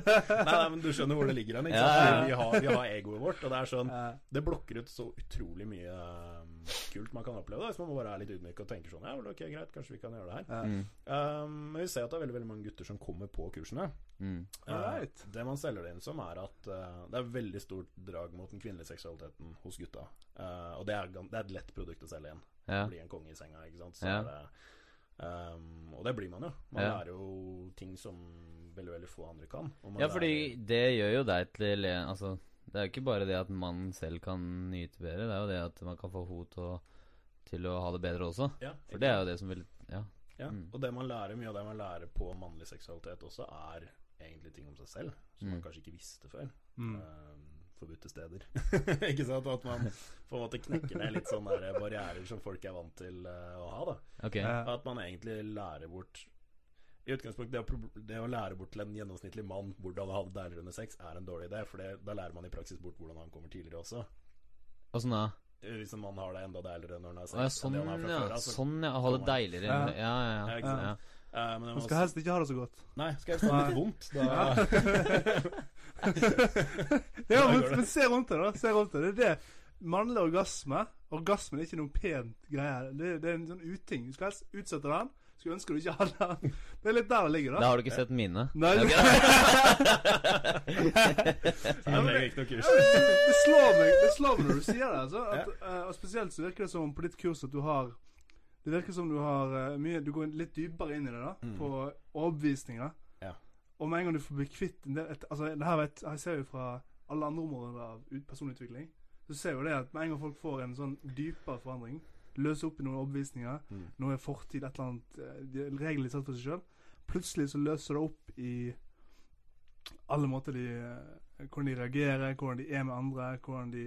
nei, men du skjønner hvor det ligger hen. Ja, ja, ja. Vi, har, vi har egoet vårt, og det er sånn Det blokker ut så utrolig mye um, kult man kan oppleve. Da, hvis man bare er litt ydmyk og tenker sånn Ja, vel, ok, greit, kanskje vi kan gjøre det her. Ja. Mm. Um, men vi ser at det er veldig veldig mange gutter som kommer på kursene. Mm. Uh, Alright. det man selger det inn som, er at uh, det er veldig stort drag mot den kvinnelige seksualiteten hos gutta. Uh, og det er, det er et lett produkt å selge inn. Ja. Bli en konge i senga, ikke sant. Så Ja. er det um, Og det blir man jo. Man Ja. lærer jo ting som veldig veldig få andre kan. og man Ja, fordi det gjør jo deg til Altså, det er jo ikke bare det at man selv kan nyte bedre, det er jo det at man kan få henne til til å ha det bedre også. ja, For det er jo det som vil Ja. Ja, Mm. og det man lærer, mye av det man lærer på mannlig seksualitet også, er egentlig ting om seg selv, som man Mm. kanskje ikke visste før. Mm. Eh, forbudte steder. *laughs* ikke sant? At man på en måte knekker ned litt sånne der barrierer som folk er vant til eh, å ha. da Ok. At man egentlig lærer bort I utgangspunktet, det å, det å lære bort til en gjennomsnittlig mann hvordan han hadde det deiligere under sex, er en dårlig idé. For det, da lærer man i praksis bort hvordan han kommer tidligere også. Åssen da? Hvis en mann har det enda deiligere når han har sex, Å ja, enn sånn, det han har fra ja. før. Altså. Sånn, ja. Ha det deiligere. Ja. Ja, ja, ja. Ja, ja. Uh, men Man skal helst ikke ha det så godt. Nei, skal helst ha litt vondt. Da *laughs* *laughs* Ja, men, men se rundt deg, da. Se rundt deg. Det er det. Mannlig orgasme Orgasmen er ikke noen pent greie. Det, det er en sånn uting. Du skal helst utsette den. Skulle ønske du ikke hadde den. Det er litt der det ligger, Da da. har du ikke sett mine. Nei, Okay. Ikke *laughs* *laughs* det slår meg Det slår meg når du sier det. Altså, at, eh, og Spesielt så virker det som på ditt kurs at du har Det virker som du har eh, mye Du går litt dypere inn i det, da. Mm. På overbevisninger. Og med en gang du får bli kvitt et, Altså, det her vet jeg ser jo fra alle andre områder av personlig utvikling. Så ser jo det at med en gang folk får en sånn dypere forandring, løser opp i noen overbevisninger, Mm. noe fortid, et eller annet eh, de Regler de setter for seg sjøl, plutselig så løser det opp i alle måter de eh, Hvordan de reagerer, hvordan de er med andre, hvordan de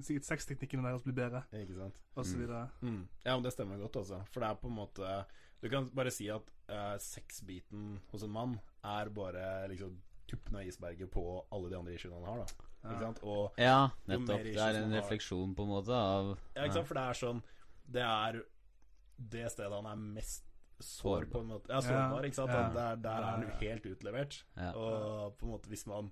Sikkert sexteknikkene deres blir bedre, Ikke sant? og så videre Mm. Ja, men det stemmer godt, altså. For det er på en måte Du kan bare si at uh, sexbiten hos en mann er bare liksom tuppen av isberget på alle de andre issuene han har, da. Ikke sant? Og Ja, nettopp. Det er en refleksjon, har- på en måte, av Ja, ikke sant? For det er sånn Det er det stedet han er mest sår på en måte Ja, sårbar, ikke sant? Ja. Der, der er han jo helt utlevert. Ja. Og på en måte hvis man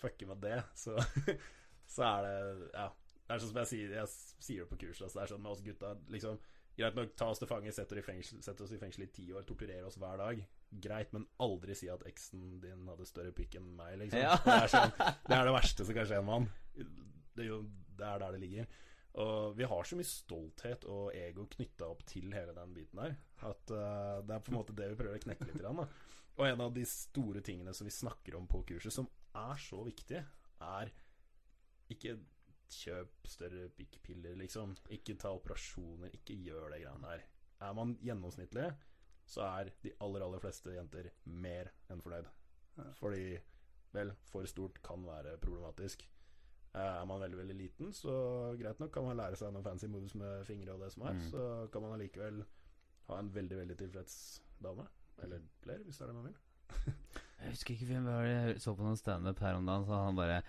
fucker med det, så, *laughs* så er det Ja. Det er sånn som jeg sier Jeg sier det på kurset. Altså, det er sånn med oss gutta liksom Greit nok, ta oss til fange, sett oss i fengsel, i ti år, torturere oss hver dag. Greit, men aldri si at eksen din hadde større pikk enn meg, liksom. Ja. Det, er sånn, det er det verste som kan skje en mann. Det er jo det er der det ligger. Og vi har så mye stolthet og ego knytta opp til hele den biten der, at uh, det er på en måte det vi prøver å knekke litt. Grann, da. Og en av de store tingene som vi snakker om på kurset, som er så viktig, er ikke kjøp større pikkpiller, liksom. Ikke ta operasjoner, ikke gjør det greiene der. Er man gjennomsnittlig, så er de aller, aller fleste jenter mer enn fornøyd. Fordi, vel, for stort kan være problematisk. Eh, Er man veldig, veldig liten, så greit nok kan man lære seg noen fancy moves med fingre og det som er. Mm. Så kan man allikevel ha en veldig, veldig tilfreds dame. Eller flere, hvis det er det man vil. *laughs* Jeg husker ikke hvem var det jeg så på noen standup her om dagen, så han bare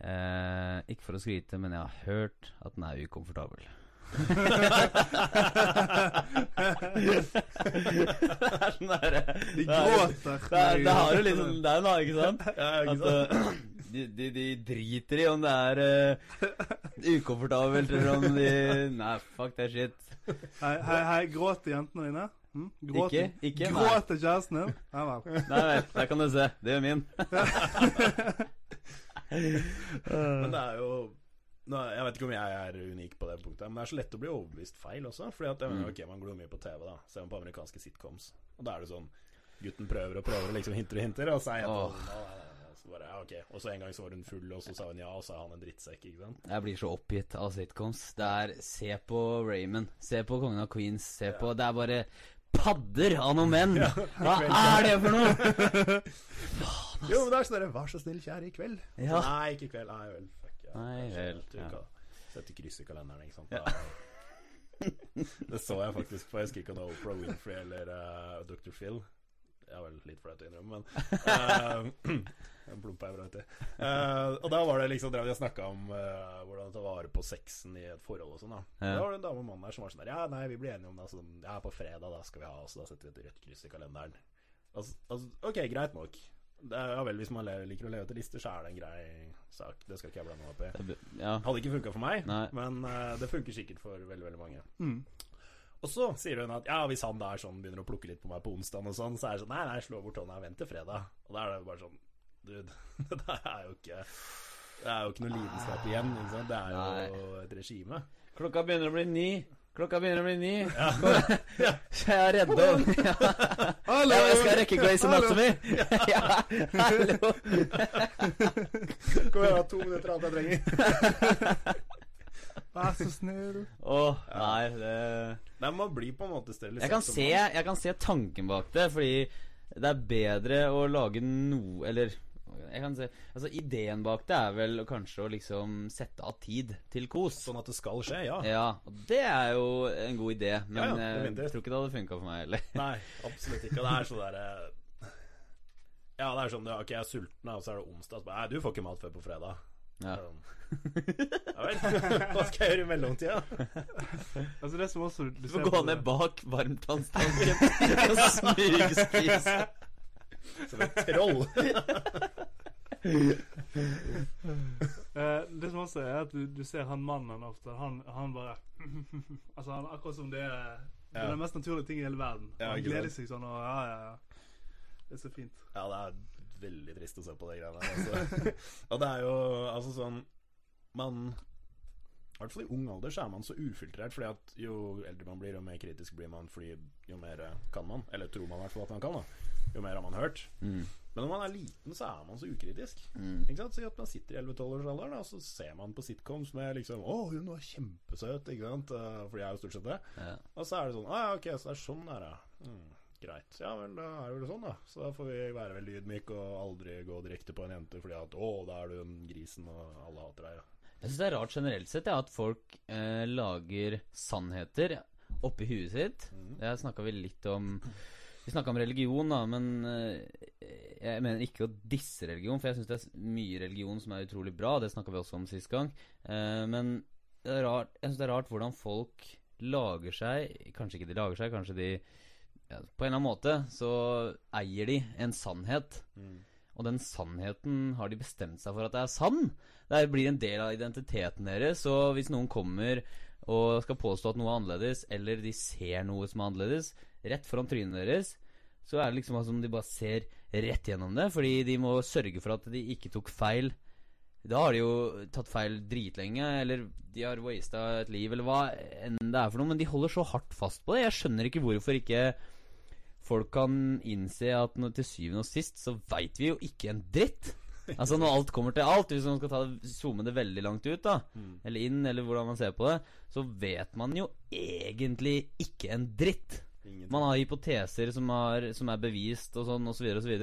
eh, Ikke for å skryte, men jeg har hørt at den er ukomfortabel. *laughs* *laughs* det er sånn derre De er- gråter. Det, er, det har jo liksom Det er noe, ikke sant? *laughs* Ja, ikke At sant? eh, de, de, de driter i om det er uh, ukomfortabelt, eller om de Nei, fuck that shit. Hei, hei, hei, gråter jentene dine? Hm? Gråter, Ikke? Ikke? Gråter kjæresten din? Nei vel. Nei vel, der kan du se. Det gjør min. Men det er jo nå, Jeg vet ikke om jeg er unik på det punktet, men det er så lett å bli overbevist feil også. Fordi at mener, Mm. ok, Man glor mye på TV, da ser man på amerikanske sitcoms. Og da er det sånn Gutten prøver og prøver, og liksom hinter og hinter, og så er jeg Åh. sånn, «Å, nei, nei, nei», så bare, ja, ok. Og så en gang så var hun full, og så sa hun ja, og så er han en drittsekk, ikke sant. Jeg blir så oppgitt av sitcoms. Det er Se på Raymond. Se på Kongen av Queens. Se på Det er bare padder av noen menn. Hva er det for noe?! *laughs* Jo, men det er sånn derre Vær så snill, kjære, i kveld. Ja. Nei, ikke i kveld. Nei vel, fuck ja. Nei vel, ja. Sette kryss i kalenderen, ikke sant. Ja. *laughs* Det så jeg faktisk på. Jeg husker ikke om det var Oprah Winfrey eller uh, Dr. Phil. Er vel litt flaut å innrømme, men uh, En er bra uti. du. Eh, og da var det liksom drev vi og snakka om uh, hvordan ta vare på sexen i et forhold og sånn. da Ja. Da var det en dame og mann der som var sånn der Ja, nei, vi blir enige om det. Altså, ja, på fredag da skal vi ha oss, da setter vi et rødt kryss i kalenderen. Altså, altså, ok, greit nok. Det er, ja vel, Hvis man liker å leve etter lister, så er det en grei sak. Det skal ikke jeg blande meg opp i. Ja. Hadde ikke funka for meg, Nei. men uh, det funker sikkert for veldig veldig mange. Mm. Og så sier hun at ja, hvis han da er sånn begynner å plukke litt på meg på onsdag, og sånn, så er det sånn Nei, nei, slå bort hånda, vent til fredag. Og da er det bare sånn Dude, *laughs* det er jo ikke Det er jo ikke noe lidenskap igjen. Ikke sant? Det er jo et regime. Klokka begynner å bli ni. Klokka begynner å bli ni. *laughs* Ja. Ja. *laughs* Jeg er redd om ja. Hallo! Jeg skal rekke Grace! Anatomy. Ja, hallo. Kom igjen, to minutter alt jeg trenger. Vær så snill. Åh, nei, det Nei, man blir på en måte sterilisert. jeg kan, se, jeg kan se tanken bak det, fordi det er bedre å lage noe Eller jeg kan se Altså, ideen bak det er vel kanskje å liksom sette av tid til kos. Sånn at det skal skje, ja. Ja, og det er jo en god idé, men Ja, ja, jeg definitivt. tror ikke det hadde funka for meg heller. *laughs* Nei, absolutt ikke. Og det er *laughs* sånn derre Ja, det er sånn Ok, jeg er sulten, og så er det onsdag. Så bare, Nei, du får ikke mat før på fredag. Ja. Sånn. Ja vel. *laughs* Hva skal jeg gjøre i mellomtida? *laughs* Altså Det som også Du får gå ned bak varmtvannstanken og smygspise. Som et troll. uh, *laughs* det som også er at du, du ser han mannen ofte. Han, han bare Altså han Akkurat som det er Det er den mest naturlige ting i hele verden. Ja, han gleder seg sånn og ja, ja, ja. Det er så fint. Ja, det er veldig trist å se på de greiene der. Altså. *laughs* Og det er jo altså sånn Man I hvert fall i ung alder så er man så ufiltrert, fordi at jo eldre man blir, jo mer kritisk blir man, fordi jo mer eh, kan man. Eller tror man i hvert fall at man kan, da. Jo mer har man hørt. Mm. Men når man er liten, så er man så ukritisk. Mm. Ikke sant? Så at man sitter i 11-12-årsalderen, og så ser man på sitcoms med liksom 'Å, hun var kjempesøt', ikke sant? Eh, For de er jo stort sett det. Ja. Og så er det sånn ah, ja, ok, så det er sånn det er, ja. Mm, greit. Ja vel, da er det vel sånn, da. Så da får vi være veldig ydmyke og aldri gå direkte på en jente fordi at 'Å, da er du en grisen, og alle hater deg'. Ja. Jeg syns det er rart generelt sett ja, at folk eh, lager sannheter oppi huet sitt. Mm. Det snakka vi litt om Vi snakka om religion, da, men eh, jeg mener ikke å disse religion, for jeg syns det er mye religion som er utrolig bra. Det snakka vi også om sist gang. Eh, men det er rart, jeg syns det er rart hvordan folk lager seg Kanskje ikke de lager seg, kanskje de ja, På en eller annen måte så eier de en sannhet. Mm. Og den sannheten har de bestemt seg for at det er sann. Det blir en del av identiteten deres. Så hvis noen kommer og skal påstå at noe er annerledes, eller de ser noe som er annerledes, rett foran trynet deres, så er det liksom som de bare ser rett gjennom det. Fordi de må sørge for at de ikke tok feil. Da har de jo tatt feil dritlenge, eller de har wasta et liv, eller hva enn det er for noe. Men de holder så hardt fast på det. Jeg skjønner ikke hvorfor ikke folk kan innse at når, til syvende og sist så veit vi jo ikke en dritt. Altså Når alt kommer til alt, hvis man skal ta det, zoome det veldig langt ut, da Mm. eller inn, eller hvordan man ser på det, så vet man jo egentlig ikke en dritt. Ingenting. Man har hypoteser som, har, som er bevist, og sånn, osv., osv.,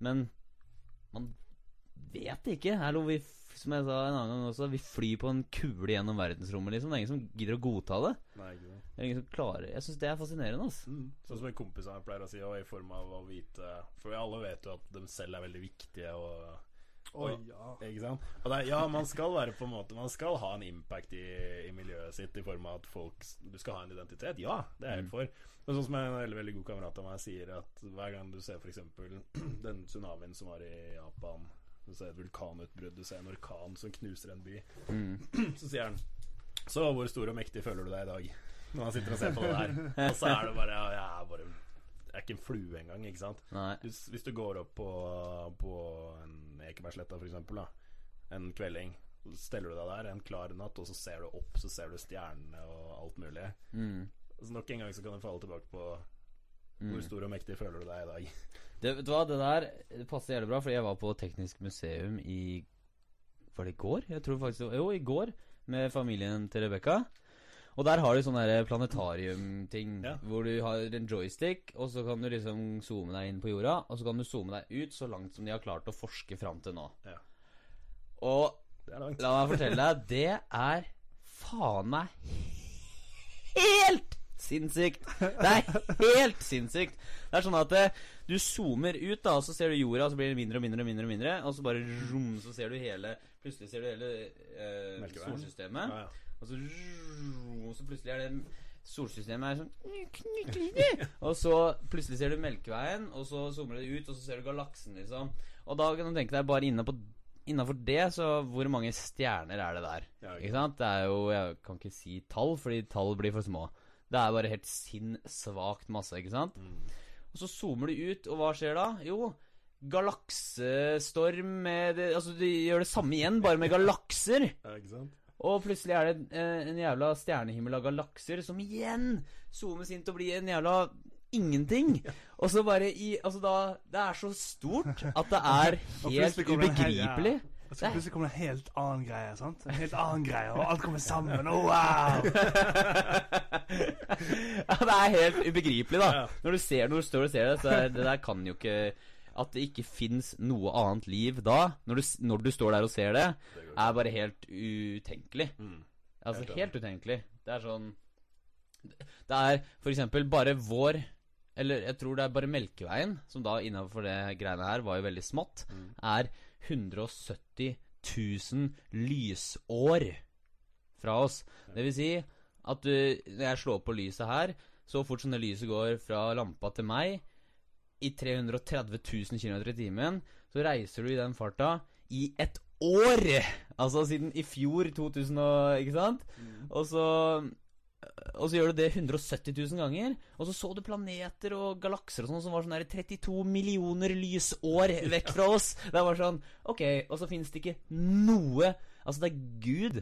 men man vet ikke. Hallo, vi, f- som jeg sa en annen gang også, vi flyr på en kule gjennom verdensrommet, liksom. Det er ingen som gidder å godta det. Nei, ikke det. Det er ingen som klarer Jeg syns det er fascinerende, altså. Mm. Sånn som en kompis av meg pleier å si, og i form av å vite For vi alle vet jo at de selv er veldig viktige, og Oh, ja. Ikke sant? Og det, er- ja, man skal være på en måte Man skal ha en impact i, i miljøet sitt i form av at folk Du skal ha en identitet. Ja, det er jeg helt for. Men sånn som en veldig, veldig god kamerat av meg sier, at hver gang du ser f.eks. *clears throat* den tsunamien som var i Japan Du ser et vulkanutbrudd, du ser en orkan som knuser en by, Mm. *clears throat* så sier han Så hvor stor og mektig føler du deg i dag? Når han sitter og ser på det der. *laughs* Og så er det bare Ja, jeg er bare Jeg er ikke en flue engang, ikke sant? Hvis, hvis du går opp på, på en Ekebergsletta for eksempel da En kvelding Så steller du deg der en klar natt Og så ser du opp, så ser du stjernene og alt mulig Mm. Så nok en gang så kan du falle tilbake på Mm. Hvor stor og mektig føler du deg i dag Det, vet du hva, det der det passer jævlig bra, fordi jeg var på Teknisk museum i Var det i går? Jeg tror faktisk det var Jo, i går, med familien til Rebekka. Og der har du sånn planetarium-ting, Ja. hvor du har en joystick, og så kan du liksom zoome deg inn på jorda, og så kan du zoome deg ut så langt som de har klart å forske fram til nå. Ja. Og la meg fortelle deg, det er faen meg helt *laughs* sinnssykt. Det er helt sinnssykt. Det er sånn at eh, du zoomer ut, da, og så ser du jorda, og så blir det mindre og mindre og mindre, og mindre og så bare rom, så ser du hele Plutselig ser du hele eh, solsystemet. ja, ja. Og så, og så plutselig er det Solsystemet er sånn Og så plutselig ser du Melkeveien, og så zoomer du ut, og så ser du galaksen, liksom. Og da kan du tenke deg bare inne på Innafor det, så hvor mange stjerner er det der? Ja, Ikke sant? Det er jo Jeg kan ikke si tall, fordi tall blir for små. Det er bare helt sinnssvakt masse, ikke sant? Mm. Og så zoomer du ut, og hva skjer da? Jo, galaksestorm med det, Altså, de gjør det samme igjen, bare med galakser. *laughs* ja, ikke sant? Og plutselig er det en, en jævla stjernehimmel av galakser som igjen zoomes inn til å bli en jævla ingenting. Og så bare i Altså, da Det er så stort at det *laughs* er helt ubegripelig. Og så plutselig kommer det en helt annen greie. sant? En helt annen greie, Og alt kommer sammen. Oh, *laughs* wow! ja, det er helt ubegripelig, da. Når du ser når du står og ser det, så er det der kan jo ikke At det ikke fins noe annet liv da, når du, når du står der og ser det, Det er bare helt utenkelig. mm. Altså Helt helt utenkelig. Det er sånn Det er for eksempel bare vår Eller jeg tror det er bare Melkeveien, som da innafor det greiene her var jo veldig smått, Mm. er 170 000 lysår fra oss. Det vil si at du, når jeg slår på lyset her, så fort som det lyset går fra lampa til meg, i 330 000 km i timen, så reiser du i den farta i et år! Altså siden i fjor, 2000 og Ikke sant? Og så og så gjør du det 170 000 ganger. Og så så du planeter og galakser og sånn som var sånn der 32 millioner lysår *laughs* vekk fra oss. Det var sånn Ok, og så finnes det ikke noe Altså, det er Gud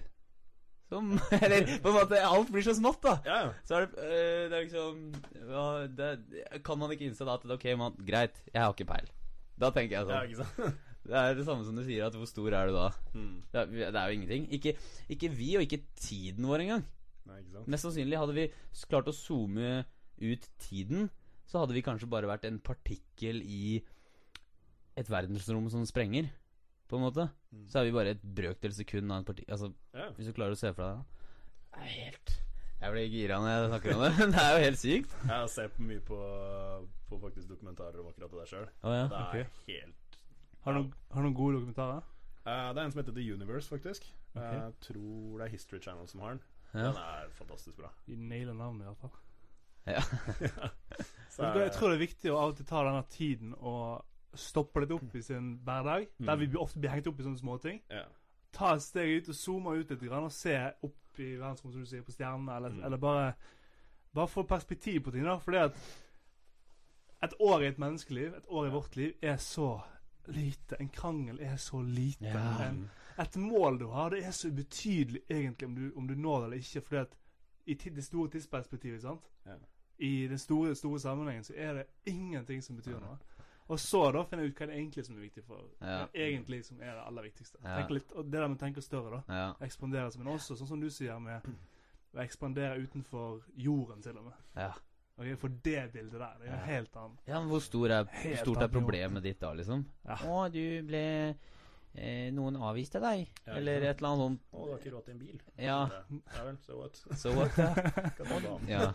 som *laughs* Eller på en måte Alt blir så smått, da. Ja, ja. Så er det, øh, det er liksom ja, det, Kan man ikke innse da at det, Ok, man, greit, jeg har ikke peil. Da tenker jeg ja, sånn. *laughs* Det er det samme som du sier, at hvor stor er du da? Mm. Det er, det er jo ingenting. Ikke, ikke vi, og ikke tiden vår engang. Nei, ikke sant? Mest sannsynlig hadde vi klart å zoome ut tiden, så hadde vi kanskje bare vært en partikkel i et verdensrom som sprenger, på en måte. Mm. Så er vi bare et brøkdel sekund av en partikkel Altså, Ja. hvis du klarer å se for deg det. Det er helt Jeg blir gira når jeg snakker om det. *laughs* Det er jo helt sykt. Jeg har sett mye på, på faktisk dokumentarer om akkurat det der sjøl. Oh, ja. Det er okay. helt Har du noen, har du noen gode dokumentarer? Uh, Det er en som heter The Universe, faktisk. Ok. Jeg tror det er History Channel som har den. Ja. Den er fantastisk bra. De nailer navnet, i hvert fall. ja. *laughs* Så Jeg tror det er viktig å av og til ta denne tiden og stoppe litt opp i sin hverdag, der vi ofte blir hengt opp i sånne småting. ja. Ta et steg ut og zoome ut litt og se opp i verdensrommet, som du sier, på stjernene, eller, Mm. eller bare Bare få perspektiv på ting, da. Fordi at et år i et menneskeliv, et år i vårt liv, er så lite. En krangel er så lite. Ja. En, et mål du har, det er så ubetydelig egentlig om du, om du når det eller ikke. Fordi at i det store tidsperspektivet, sant? Ja. i den store, store sammenhengen, så er det ingenting som betyr noe. Og så da finner jeg ut hva det egentlig som er viktig for Ja. egentlig som er det aller viktigste. Ja. Tenke litt, og Det der med å tenke større, da. ja. Ekspandere seg. Men også, sånn som du sier, med å ekspandere utenfor jorden, til og med. ja. Ok, For det bildet der, det er jo helt annet. Ja, men hvor, stor er, hvor Helt stort er problemet ditt da, liksom? Ja. Å, du ble eh, Noen avviste deg? Ja, Eller et eller annet sånt. Å, du har ikke råd til en bil? Ja. Ja vel, so what? So what? *laughs* Ja.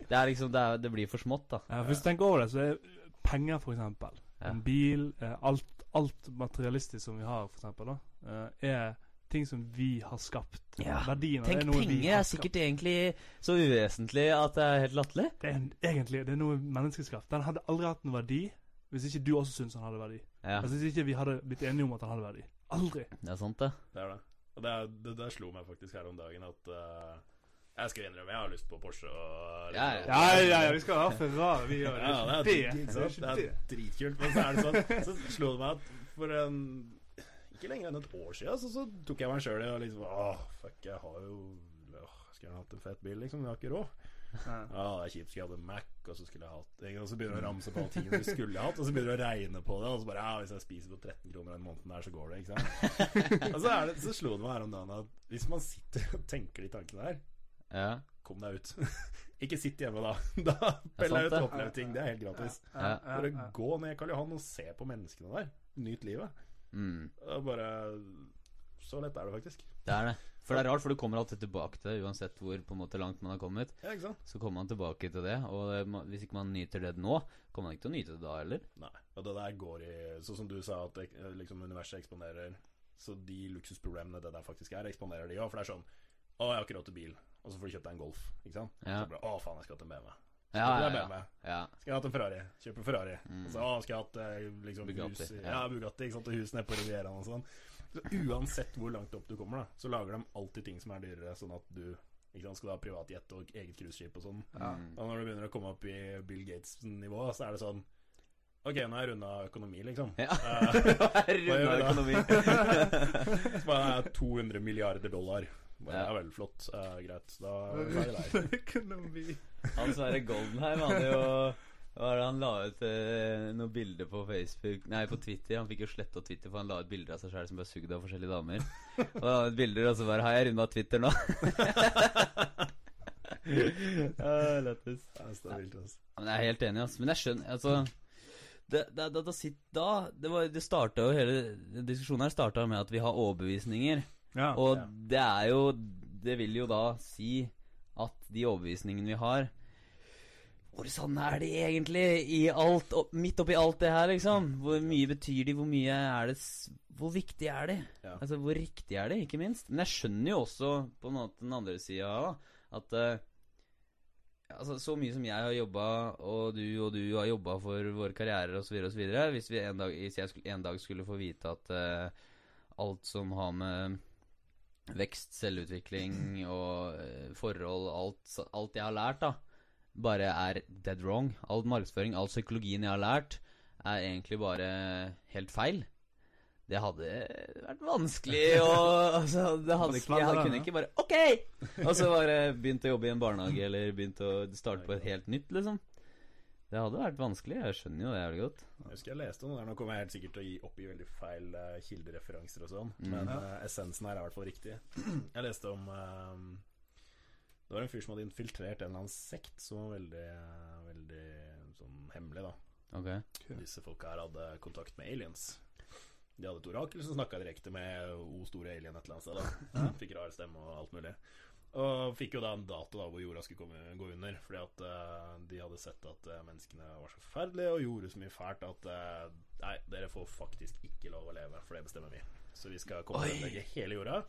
Det er liksom Det, er, det blir for smått, da. Ja, Hvis du tenker over det, så er penger, eksempel, Ja. en bil, eh, alt, alt materialistisk som vi har, eksempel, da, eh, er ting som vi har skapt. Ja. Verdien av Tenk, det er noe vi penger er sikkert egentlig så uvesentlig at det er helt latterlig. Det er egentlig det er noe menneskeskapt. Den hadde aldri hatt noen verdi hvis ikke du også syntes han hadde verdi. Ja, Altså Hvis ikke vi hadde blitt enige om at han hadde verdi. Aldri. det er sant, det. Det er det. Og det, det, det slo meg faktisk her om dagen at uh, Jeg skal innrømme, jeg har lyst på Porsche og Ja, ja. Ja, ja, ja, vi skal ha Ferrari, vi gjør det. Ja, Det det er det. det er dritkult. Men så er det sånn Så slo det meg at for en Ikke lenger enn et år siden så, så tok jeg meg sjøl i å liksom Åh, fuck, jeg har jo åh, Skulle gjerne hatt en fett bil, liksom. Jeg har ikke råd. Ja. Ah, det er kjipt. Skulle jeg hatt en Mac, og så skulle jeg hatt Og så begynner du å ramse på alle tingene du skulle hatt, og så begynner du å regne på det, og så bare Ja, hvis jeg spiser på 13 kroner den måneden der, så går det, ikke sant? *laughs* og så, er det, så slo det meg her om dagen at hvis man sitter og tenker de tankene der, Ja. kom deg ut. *laughs* ikke sitt hjemme da. *laughs* Da peller jeg ut og opplever ting. Det er helt gratis. Ja. Bare gå ned Karl Johan og se på menneskene der. Nyt livet. Mm. Er bare Så lett er det faktisk. Det er det. For det er rart, for du kommer alltid tilbake til det, uansett hvor på en måte langt man har kommet. Ja, ikke sant? Så kommer man tilbake til det, og det, hvis ikke man nyter det nå, kommer man ikke til å nyte det da heller. Nei. Og det der går i Sånn som du sa, at liksom universet eksponerer Så de luksusproblemene det der faktisk er, eksponerer de òg. For det er sånn Å, jeg har ikke råd til bil. Og så får du kjøpt deg en Golf. Ikke sant? Ja. Så bare, å, faen, jeg skal til en BMW. Ja, ja, ja. Ja. Skal jeg hatt en Ferrari? Kjøpe Ferrari. Mm. Og så å, skal jeg hatt eh, liksom Bugatti, hus ja. Ja, Bugatti. Ikke sant? Og hus nede på Rivieraen og sånn. Så uansett hvor langt opp du kommer, da, så lager de alltid ting som er dyrere, sånn at du ikke sant, skal du ha privatjet og eget cruiseskip og sånn. Ja. Mm. Og når du begynner å komme opp i Bill Gates-nivå, så er det sånn Ok, nå er jeg runda økonomi, liksom. Ja. *laughs* uh, Runda økonomi. *laughs* så bare er 200 milliarder dollar. Bare, Ja. Det er veldig flott. Eh, greit. Da *laughs* er det. Økonomi. Han Sverre Goldenheim hadde jo det Han la ut eh, noen bilder på Facebook Nei, på Twitter. Han fikk jo sletta Twitter, for han la ut bilder av seg sjøl som ble sugd av forskjellige damer. Og da la ut bilder, og så bare Har jeg runda Twitter nå? *laughs* ah, Lættis. Det stabilt. Ja, Men jeg er helt enig, altså. Men jeg skjønner Altså det, det, det, det, Det, var- det starta jo hele diskusjonen her starta med at vi har overbevisninger. Ja. Og Ja. det er jo Det vil jo da si at de overbevisningene vi har Hvor sanne er de egentlig i alt opp- midt oppi alt det her, liksom? Hvor mye betyr de? Hvor mye er det Hvor viktig er de? Ja. Altså, hvor riktig er det, ikke minst? Men jeg skjønner jo også på en måte den andre sida da, at uh, Altså, Så mye som jeg har jobba, og du og du har jobba for våre karrierer osv., osv. Hvis, vi en dag, hvis jeg skulle, en dag skulle få vite at uh, alt som har med vekst, selvutvikling og eh, forhold, alt, alt jeg har lært, da, bare er dead wrong. All markedsføring, all psykologien jeg har lært, er egentlig bare helt feil. Det hadde vært vanskelig å *laughs* altså, Det hadde ikke Jeg hadde- kunne ikke bare OK! Og så bare begynt å jobbe i en barnehage eller begynt å starte på et helt nytt, liksom. Det hadde vært vanskelig. Jeg skjønner jo det jævlig godt. Jeg husker jeg leste noe der. Nå kommer jeg helt sikkert til å gi oppgi veldig feil uh, kildereferanser og sånn, Mm. men eh, essensen her er i hvert fall riktig. *clears throat* Jeg leste om uh, Det var en fyr som hadde infiltrert en eller annen sekt som var veldig, eh, veldig sånn hemmelig, da. Ok Disse folka her hadde kontakt med aliens. De hadde et orakel som snakka direkte med O store alien et eller annet sted. da *laughs* Fikk rar stemme og alt mulig. Og fikk jo da en dato da hvor jorda skulle komme, gå under, fordi at uh, de hadde sett at uh, menneskene var så forferdelige og gjorde så mye fælt at uh, Nei, dere får faktisk ikke lov å leve, for det bestemmer vi. Så vi skal komme og Oi. ødelegge hele jorda.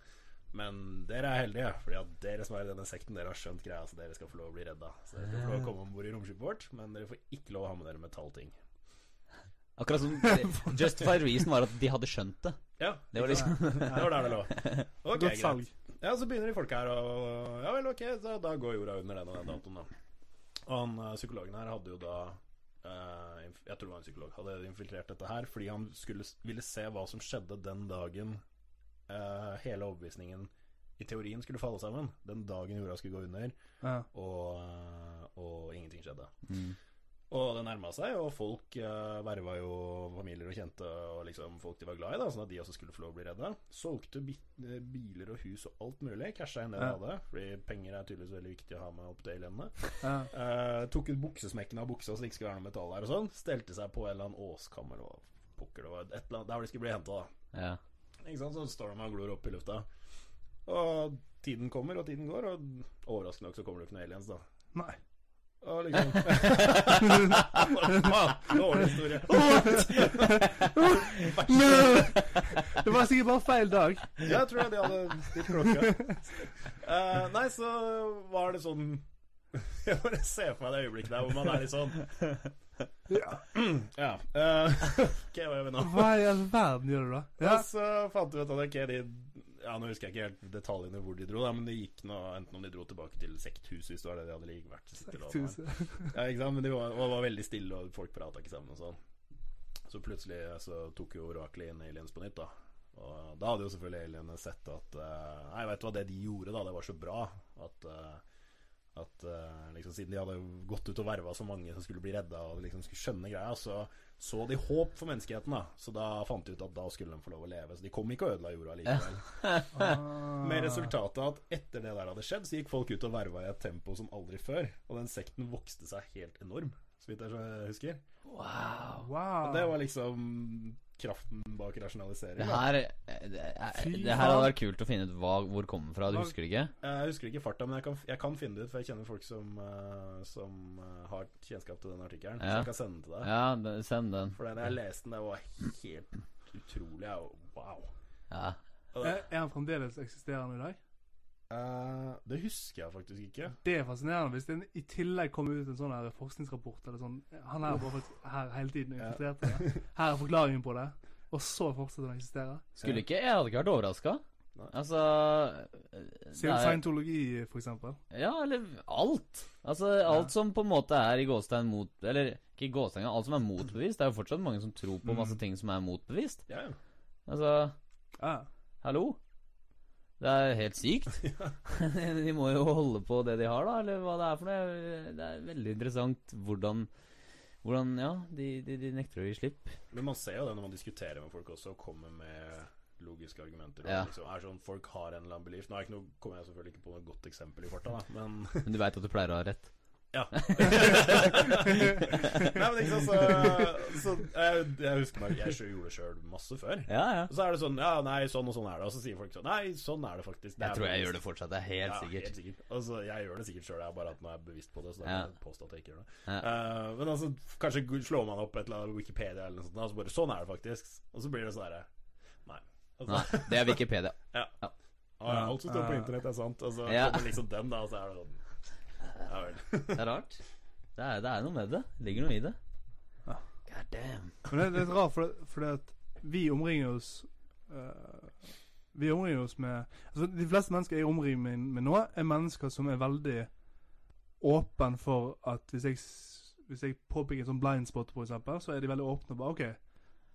Men dere er heldige, fordi at dere som er i denne sekten, dere har skjønt greia, så dere skal få lov å bli redda. Så dere skal få lov å komme om bord i romskipet vårt, men dere får ikke lov å ha med dere metallting. Akkurat som *laughs* Justified reason var at de hadde skjønt det. Ja, Det var liksom det var der det lå. Ok, Godt greit. salg. Ja, så begynner de folk her og Ja vel, ok, så da går jorda under den og den datoen, da. Og han eh, psykologen her hadde jo da eh, Jeg tror det var en psykolog. Hadde infiltrert dette her fordi han skulle, ville se hva som skjedde den dagen eh, hele overbevisningen i teorien skulle falle sammen. Den dagen jorda skulle gå under, Ja. og, eh, og ingenting skjedde. mm. Og det nærma seg, og folk uh, verva jo familier og kjente og liksom folk de var glad i, da, sånn at de også skulle få lov å bli redda. Solgte bi eh, biler og hus og alt mulig. Casha inn det de Ja. hadde, fordi penger er tydeligvis veldig viktig å ha med opp til alienene. Ja. Uh, tok ut buksesmekkene av buksa så det ikke skulle være noe metall der og sånn. Stelte seg på en eller annen åskammer eller hva pokker det var. Et eller annet, der hvor de skulle bli henta, da. Ja. Ikke sant? Så står de og glor opp i lufta. Og tiden kommer, og tiden går, og overraskende nok så kommer det ikke noen aliens, da. Nei. Og liksom dårlig *laughs* historie. Det var sikkert bare feil dag. Jeg tror jeg de hadde stilt klokka. Uh, nei, så var det sånn *laughs* Jeg bare ser for meg det øyeblikket der hvor man er litt sånn Ja. Ja. eh, *laughs* ok, hva gjør vi nå? Hva i all verden gjør du da? Ja. Og så fant vi ut at ok, de Ja, nå husker jeg ikke helt detaljene hvor de dro, da, men det gikk nå enten om de dro tilbake til sekthuset, hvis det var det de hadde like vært. Sekthuset. Ja, ikke sant? Men det var, var veldig stille, og folk prata ikke sammen og sånn. Så plutselig så tok jo oraklet inn aliens på nytt, da. Og da hadde jo selvfølgelig alienene sett at eh, Nei, vet du hva, det de gjorde, da, det var så bra at eh, at uh, liksom Siden de hadde gått ut og verva så mange som skulle bli redda, og liksom skulle skjønne greia, så så de håp for menneskeheten. da Så da fant de ut at da skulle de få lov å leve. Så de kom ikke og ødela jorda likevel. *laughs* Ah. Med resultatet at etter det der hadde skjedd, så gikk folk ut og verva i et tempo som aldri før. Og den sekten vokste seg helt enorm, så vidt jeg husker. Wow. Wow. Og det var liksom kraften bak rasjonalisering. Det her, eh, det, er, det her hadde vært kult å finne ut hva, hvor det kommer fra. Du husker det ikke? Jeg husker ikke farta, men jeg kan, jeg kan finne det ut, for jeg kjenner folk som, eh, som eh, har kjennskap til den artikkelen. Så jeg kan sende den til deg. Ja, det, send den. For da jeg leste den, det var helt utrolig. Wow. Ja. Er er han fremdeles eksisterende i dag? Eh, det husker jeg faktisk ikke. Det er fascinerende. Hvis det i tillegg kommer ut en sånn her forskningsrapport eller sånn Han er bare faktisk her hele tiden det. Her er forklaringen på det. Og så fortsetter den å eksistere. Skulle ikke Jeg hadde ikke vært overraska. Altså Siden Scientologi, for eksempel. Ja, eller alt. Altså alt som på en måte er i gåstein mot Eller ikke i gåstein, alt som er motbevist. Det er jo fortsatt mange som tror på masse Mm. ting som er motbevist. Ja, ja. Altså Ja. Hallo? Det er helt sykt. *laughs* *laughs* de må jo holde på det de har, da, eller hva det er for noe. Det er veldig interessant hvordan Hvordan, ja, de, de, de nekter å gi slipp. Men man ser jo det når man diskuterer med folk også, og kommer med logiske argumenter. Ja. liksom, er sånn, folk har en eller annen belief. Nå ikke noe, kommer jeg selvfølgelig ikke på noe godt eksempel i farta, men *laughs* Men du veit at du pleier å ha rett. Ja. *laughs* Nei, men ikke sant, så, så jeg, jeg husker meg Jeg gjorde det sjøl masse før. Ja, ja. Og så er det sånn Ja, nei, sånn og sånn er det. Og så sier folk sånn Nei, sånn er det faktisk. Det Jeg er tror jeg bevisst. gjør det fortsatt. Det er helt ja, sikkert. Helt sikkert. Altså, jeg gjør det sikkert sjøl, bare at nå er jeg bevisst på det. Så da Ja. kan jeg påstå at jeg ikke gjør det. Ja. Eh, men altså, kanskje slår man opp et eller annet Wikipedia eller noe sånt, og så bare Sånn er det faktisk. Og så blir det sånn herre Nei. Altså, Nei, det er Wikipedia. *laughs* ja. Ja. Alt som står på internett, er sant. Og så Ja. kommer liksom den, da, og så er det sånn Ja vel. *laughs* Det er rart. Det er, det er noe med det. Det ligger noe i det. Ja. God damn. Men det, det er litt rart, for, fordi at vi omringer oss uh, Vi omringer oss med altså De fleste mennesker jeg omringer meg med nå, er mennesker som er veldig åpen for at hvis jeg, hvis jeg påpeker en sånn blind spot, f.eks., så er de veldig åpne og bare OK.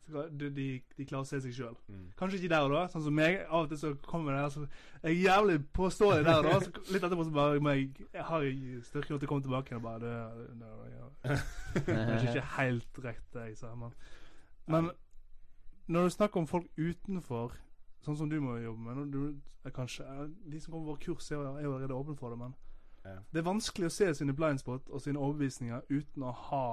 De, de, de klarer å se seg sjøl. Mm. Kanskje ikke der og da, sånn som meg. Av og til så kommer det der, så jeg er jævlig påståelig der og da. Så litt etterpå så bare må jeg, jeg har styrke til å komme tilbake igjen og bare det, det, det, Kanskje ikke helt rett det jeg sa, men Men når du snakker om folk utenfor, sånn som du må jobbe med du, er kanskje, eh, De som kommer på vår kurs, er jo er allerede åpne for det, men det er vanskelig å se sine blindspot og sine overbevisninger uten å ha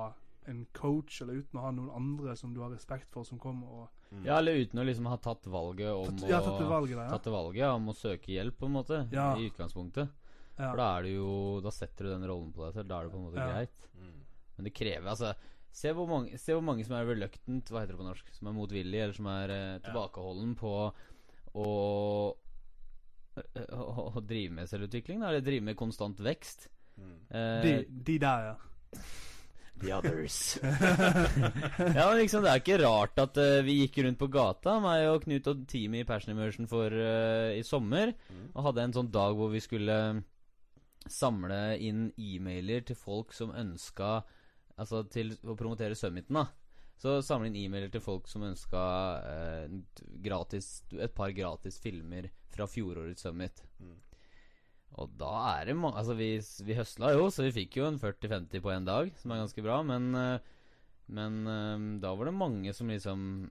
en coach, eller uten å ha noen andre som du har respekt for, som kommer og Mm. Ja, eller uten å liksom ha tatt valget om tatt, Ja, tatt det valget der, ja. Tatt det valget ja, om å søke hjelp, på en måte. Ja. I utgangspunktet. Ja. For da er det jo Da setter du den rollen på deg selv. Da er det på en måte Ja. greit. Mm. Men det krever altså Se hvor, mange, se hvor mange som er reluctant, hva heter det på norsk? Som er motvillig, eller som er eh, tilbakeholden på å, å, å, å drive med selvutvikling, da, eller drive med konstant vekst. Mm. Eh, De, de der, ja. *laughs* The others. *laughs* *laughs* ja, men liksom, Det er ikke rart at uh, vi gikk rundt på gata, meg og Knut og teamet i Passion Immersion for, uh, i sommer, Mm. og hadde en sånn dag hvor vi skulle samle inn e-mailer til folk som ønska Altså til å promotere summiten, da. Så samle inn e-mailer til folk som ønska eh, gratis, et par gratis filmer fra fjorårets summit. Mm. Og da er det mange Altså, vi, vi høsla jo, så vi fikk jo en 40-50 på en dag, som er ganske bra, men eh, Men eh, da var det mange som liksom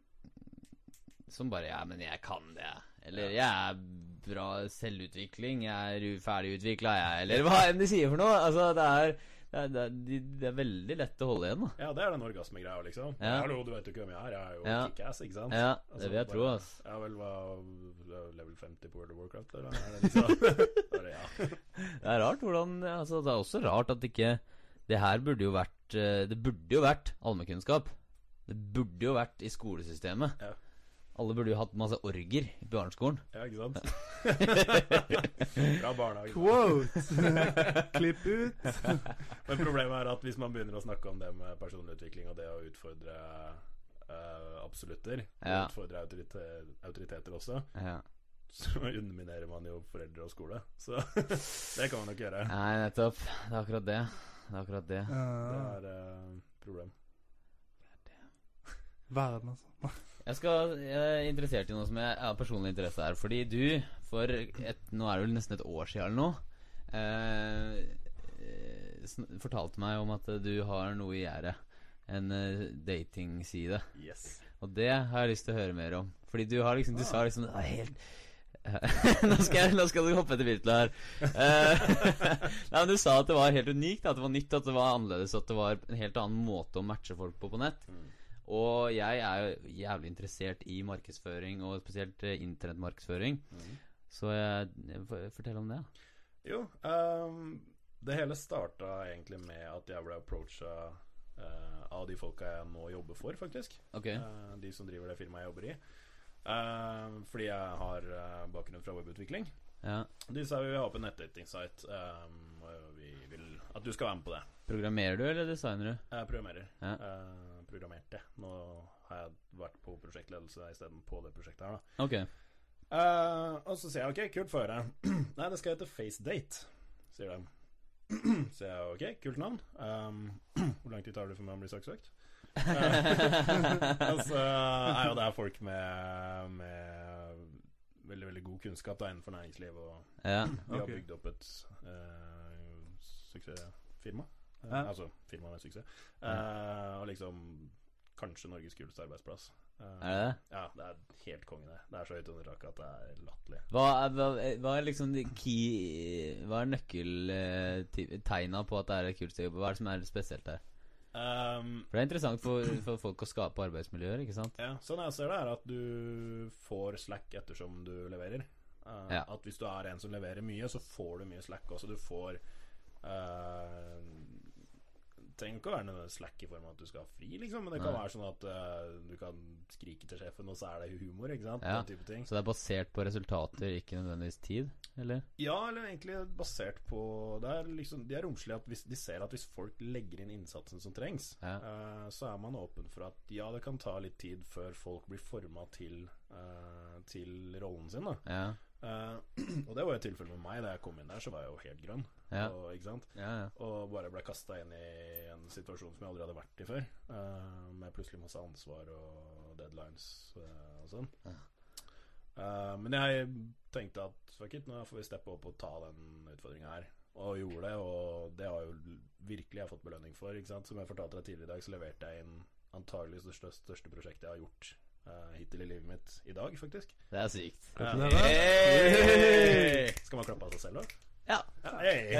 Som bare Ja, men jeg kan det. Eller jeg er bra selvutvikling. Jeg er ferdigutvikla, jeg. Eller hva enn de sier for noe. Altså, det er det er, det, er, de- det er veldig lett å holde igjen, da. Ja, det er den orgasmegreia, liksom. Ja. Hallo, du vet jo ikke hvem jeg er. Jeg er jo Ja. kickass, ikke sant? Ja, Altså, det vil jeg tro, bare- Altså. Ja vel, hva Level 50 på World of Warcraft, eller? Er det liksom *laughs* Bare, ja. Det er rart hvordan altså, Det er også rart at ikke Det her burde jo vært eh, Det burde jo vært allmennkunnskap. Det burde jo vært i skolesystemet. Ja. Alle burde jo hatt masse orger i barneskolen. ja, ikke sant? *laughs* Fra barnehage. Quote! *laughs* Klipp ut. Men problemet er at hvis man begynner å snakke om det med personlig utvikling og det å utfordre uh, absolutter, Ja. utfordre autorite autoriteter også, Ja. så underminerer man jo foreldre og skole. Så *laughs* det kan man nok gjøre. Nei, nettopp. Det er akkurat det. Det er akkurat det. Det er Uh, er det. problem. verden, altså. Jeg, skal, jeg er interessert i noe som jeg har personlig interesse her. Fordi du, for et, nå er det vel nesten et år siden eller noe, eh, fortalte meg om at du har noe i gjerdet. En eh, datingside. Yes. Og det har jeg lyst til å høre mer om. Fordi du har liksom Du sa liksom Det er helt *laughs* nå, skal jeg, nå skal du hoppe etter Birtla her. Eh, *laughs* Nei, men Du sa at det var helt unikt, at det var nytt, at det var annerledes, at det var en helt annen måte å matche folk på på nett. Mm. Og jeg er jo jævlig interessert i markedsføring, og spesielt eh, internettmarkedsføring. Mm. Så jeg, jeg, fortell om det. Jo, um, det hele starta egentlig med at jeg ble approacha uh, av de folka jeg nå jobber for, faktisk. Okay. Uh, de som driver det firmaet jeg jobber i. Uh, fordi jeg har eh, bakgrunn fra webutvikling. Ja. De sa vi ha opp en nettdating-site, um, og vi vil at du skal være med på det. Programmerer du, eller designer du? Jeg programmerer. Ja. Eh, programmerte. Nå har jeg vært på prosjektledelse isteden på det prosjektet her, da. Ok. Uh, og så sier jeg ok, kult, få høre. *clears throat* Nei, det skal hete FaceDate, sier de. *clears throat* Så jeg ok, kult navn. Um, *clears throat* hvor lang tid tar det for meg å bli saksøkt? *laughs* altså, er jo det er folk med, med veldig veldig god kunnskap da, innenfor næringsliv, og Ja. vi har bygd opp et uh, suksessfirma. Eh, Ja. Altså firma med suksess. Uh, og liksom kanskje Norges kuleste arbeidsplass. Uh, Er det det? Ja, det er helt konge, det. Det er så høyt under taket at det er latterlig. Hva hva, hva er liksom key Hva er nøkkeltegna på at det er et kult sted? Hva er det som er spesielt der? Um, For det er interessant for, for folk å skape arbeidsmiljøer, ikke sant? ja, sånn jeg ser det, er at du får slack ettersom du leverer. Uh, Ja. At hvis du er en som leverer mye, så får du mye slack også. Du får uh, trenger ikke å være noe slack i form av at du skal ha fri, liksom. Men det kan Nei. være sånn at uh, du kan skrike til sjefen, og så er det humor, ikke sant. Ja. Den type ting. Så det er basert på resultater, ikke nødvendigvis tid? Eller? Ja, eller egentlig basert på det er liksom, De er romslige at hvis de ser at hvis folk legger inn innsatsen som trengs, Ja. uh, så er man åpen for at ja, det kan ta litt tid før folk blir forma til, uh, til rollen sin. da Ja. Eh, *clears throat* Og det var jo tilfellet med meg. Da jeg kom inn der, så var jeg jo helt grønn. Ja. Og? Ja, ja. og bare ble kasta inn i en situasjon som jeg aldri hadde vært i før. Uh, med plutselig masse ansvar og deadlines uh, og sånn. Ja. Men jeg tenkte at fuck it, nå får vi steppe opp og ta den utfordringa her. Og gjorde det, og det har jo virkelig jeg fått belønning for. Som jeg fortalte deg tidligere i dag, så leverte jeg inn antagelig det største, største prosjektet jeg har gjort eh, hittil i livet mitt i dag, faktisk. Det er sykt. Uh, Hey! Skal man klappe av seg selv, da? Ja. Ja, hey.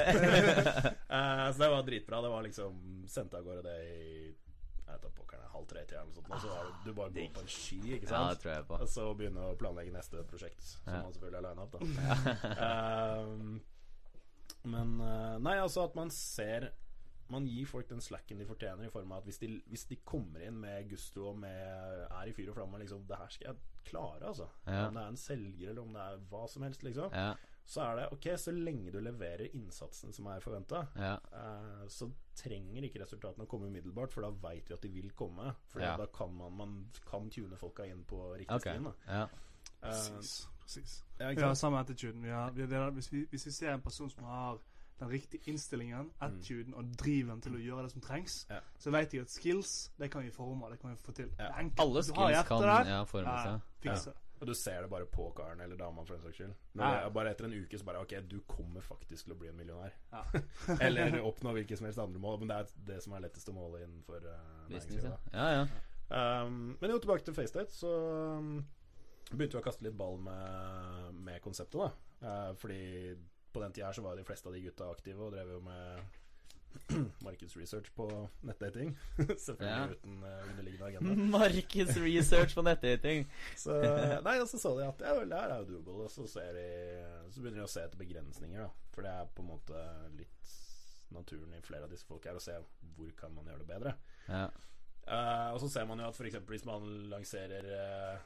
uh, *laughs* så det var dritbra. Det var liksom Sendte av gårde det i Jeg vet da pokkeren, halv tre-tida eller noe sånt. Og så er det, du bare går på en sky, ikke Ja, det tror jeg på. og så begynne å planlegge neste prosjekt, som Ja. man selvfølgelig er line up, da. Um, *laughs* Men Nei, altså at man ser Man gir folk den slacken de fortjener, i form av at hvis de, hvis de kommer inn med gusto og med er i fyr og flamme liksom, Det her skal jeg klare, altså. Ja. Om det er en selger, eller om det er hva som helst, liksom. Ja. Så er det ok, så lenge du leverer innsatsen som er forventa, Ja. eh, så trenger ikke resultatene å komme umiddelbart, for da veit vi at de vil komme. For Ja. da kan man, man kan tune folka inn på riktig okay. stien. Da. Ja. Eh, Precis. Precis. ja, Vi har samme attituden. Vi har, vi, er, hvis, vi, hvis vi ser en person som har den riktige innstillingen, attituden og driven til å gjøre det som trengs, Ja. så vet jeg at skills, det kan vi forme, det kan vi få til. Ja. Alle skills kan der. ja, forme Ja, seg. fikse. Og du ser det bare på karen eller dama, for den saks skyld. Når Ja. det bare etter en uke så bare Ok, du kommer faktisk til å bli en millionær. Ja. *laughs* eller oppnå hvilke som helst andre mål. Men det er det som er lettest å måle innenfor uh, næringslivet. ja. ja, ja. Um, men jo, tilbake til FaceDate, så um, begynte vi å kaste litt ball med, med konseptet, da. Uh, fordi på den tida så var de fleste av de gutta aktive og drev jo med *clears throat* markedsresearch på nettdating. *laughs* Selvfølgelig Ja. uten uh, underliggende agenda. *laughs* Markedsresearch på nettdating. *laughs* Så, nei, og så så de at ja vel, det her er jo doable, og så, ser de, så begynner de å se etter begrensninger, da. For det er på en måte litt naturen i flere av disse folk her, å se hvor kan man gjøre det bedre. Ja. Uh, og så ser man jo at f.eks. hvis man lanserer uh,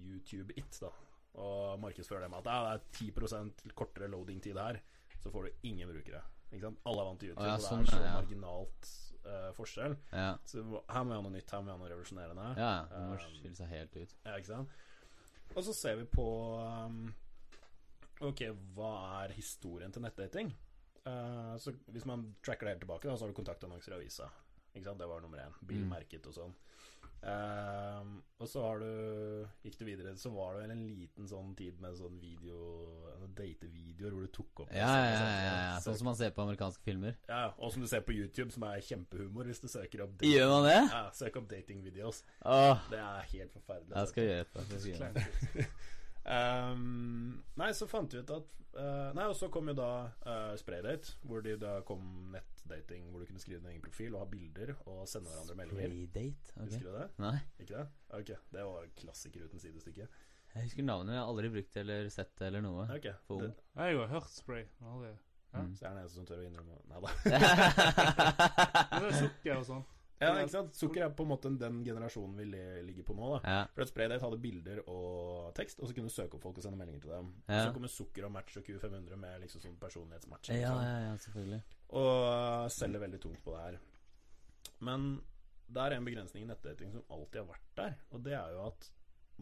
YouTube It, da, og markedsfører det med at ja, det er 10 kortere loading-tid her, så får du ingen brukere. Alle er vant til YouTube, ja, og det sånn, er så ja. marginalt uh, forskjell. Ja. Så her må vi ha noe nytt, her må vi ha noe revolusjonerende. ja. Det må Um, skille seg helt ut. ja, ikke sant? Og så ser vi på um, Ok, hva er historien til nettdating? Uh, så Hvis man tracker det helt tilbake, da, så har du kontaktannonser i avisa. Ikke sant? Det var nummer én. Bilmerket og sånn. Eh, og så har du Gikk du videre, så var det vel en liten sånn tid med sånn video Datevideoer hvor du tok opp Ja, ja, ja, ja, ja. Sånn som man ser på amerikanske filmer. ja, Og som du ser på YouTube, som er kjempehumor hvis du søker opp Gjør man det? Ja, søk opp datingvideos. Oh. Det er helt forferdelig. jeg skal gjøre det. *laughs* Ehm, nei, så fant vi ut at uh, Nei, og så kom jo da uh, Spraydate, hvor de da kom nettdating, hvor du kunne skrive din egen profil og ha bilder og sende hverandre meldinger. Playdate? Husker du det? Nei. Ikke det? Ok, det var klassiker uten sidestykke. Jeg husker navnet, jeg har aldri brukt det eller sett det eller noe. Ok, For det, ung. Jeg har hørt spray. Aldri. Ja. Mm. så er det den eneste som tør å innrømme Nei da. *laughs* Det er sukker og sånn. Ja, ikke sant? Sukker er på en måte den generasjonen vi ligger på nå. da ja. For at Spraydate hadde bilder og tekst, og så kunne du søke opp folk og sende meldinger til dem. Ja. Så kommer Sukker og Match og Q500 med liksom sånn personlighetsmatch. ja, liksom. ja, ja, selvfølgelig. Og selger veldig tungt på det her. Men det er en begrensning i nettdating som alltid har vært der, og det er jo at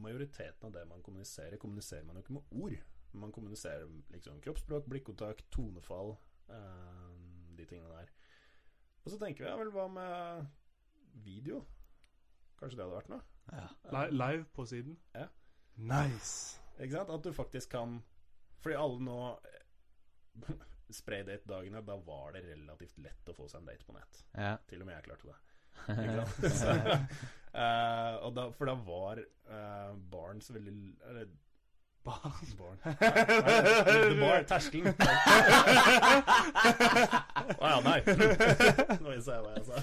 majoriteten av det man kommuniserer, kommuniserer man jo ikke med ord. Man kommuniserer liksom kroppsspråk, blikkontakt, tonefall, eh, de tingene der. Og så tenker vi ja vel, hva med video? Kanskje det hadde vært noe? Ja. Li- Live på siden. Ja. Nice. Ikke sant? At du faktisk kan Fordi alle nå *laughs* Spraydate-dagene, da var det relativt lett å få seg en date på nett. ja. Til og med jeg klarte det. Ikke sant? *laughs* *laughs* Så, uh, og da, for da var uh, Barnes veldig Eller Barn. *laughs* Barn The Bar, terskelen. *laughs* Å ja, nei. Nå innså jeg hva jeg sa.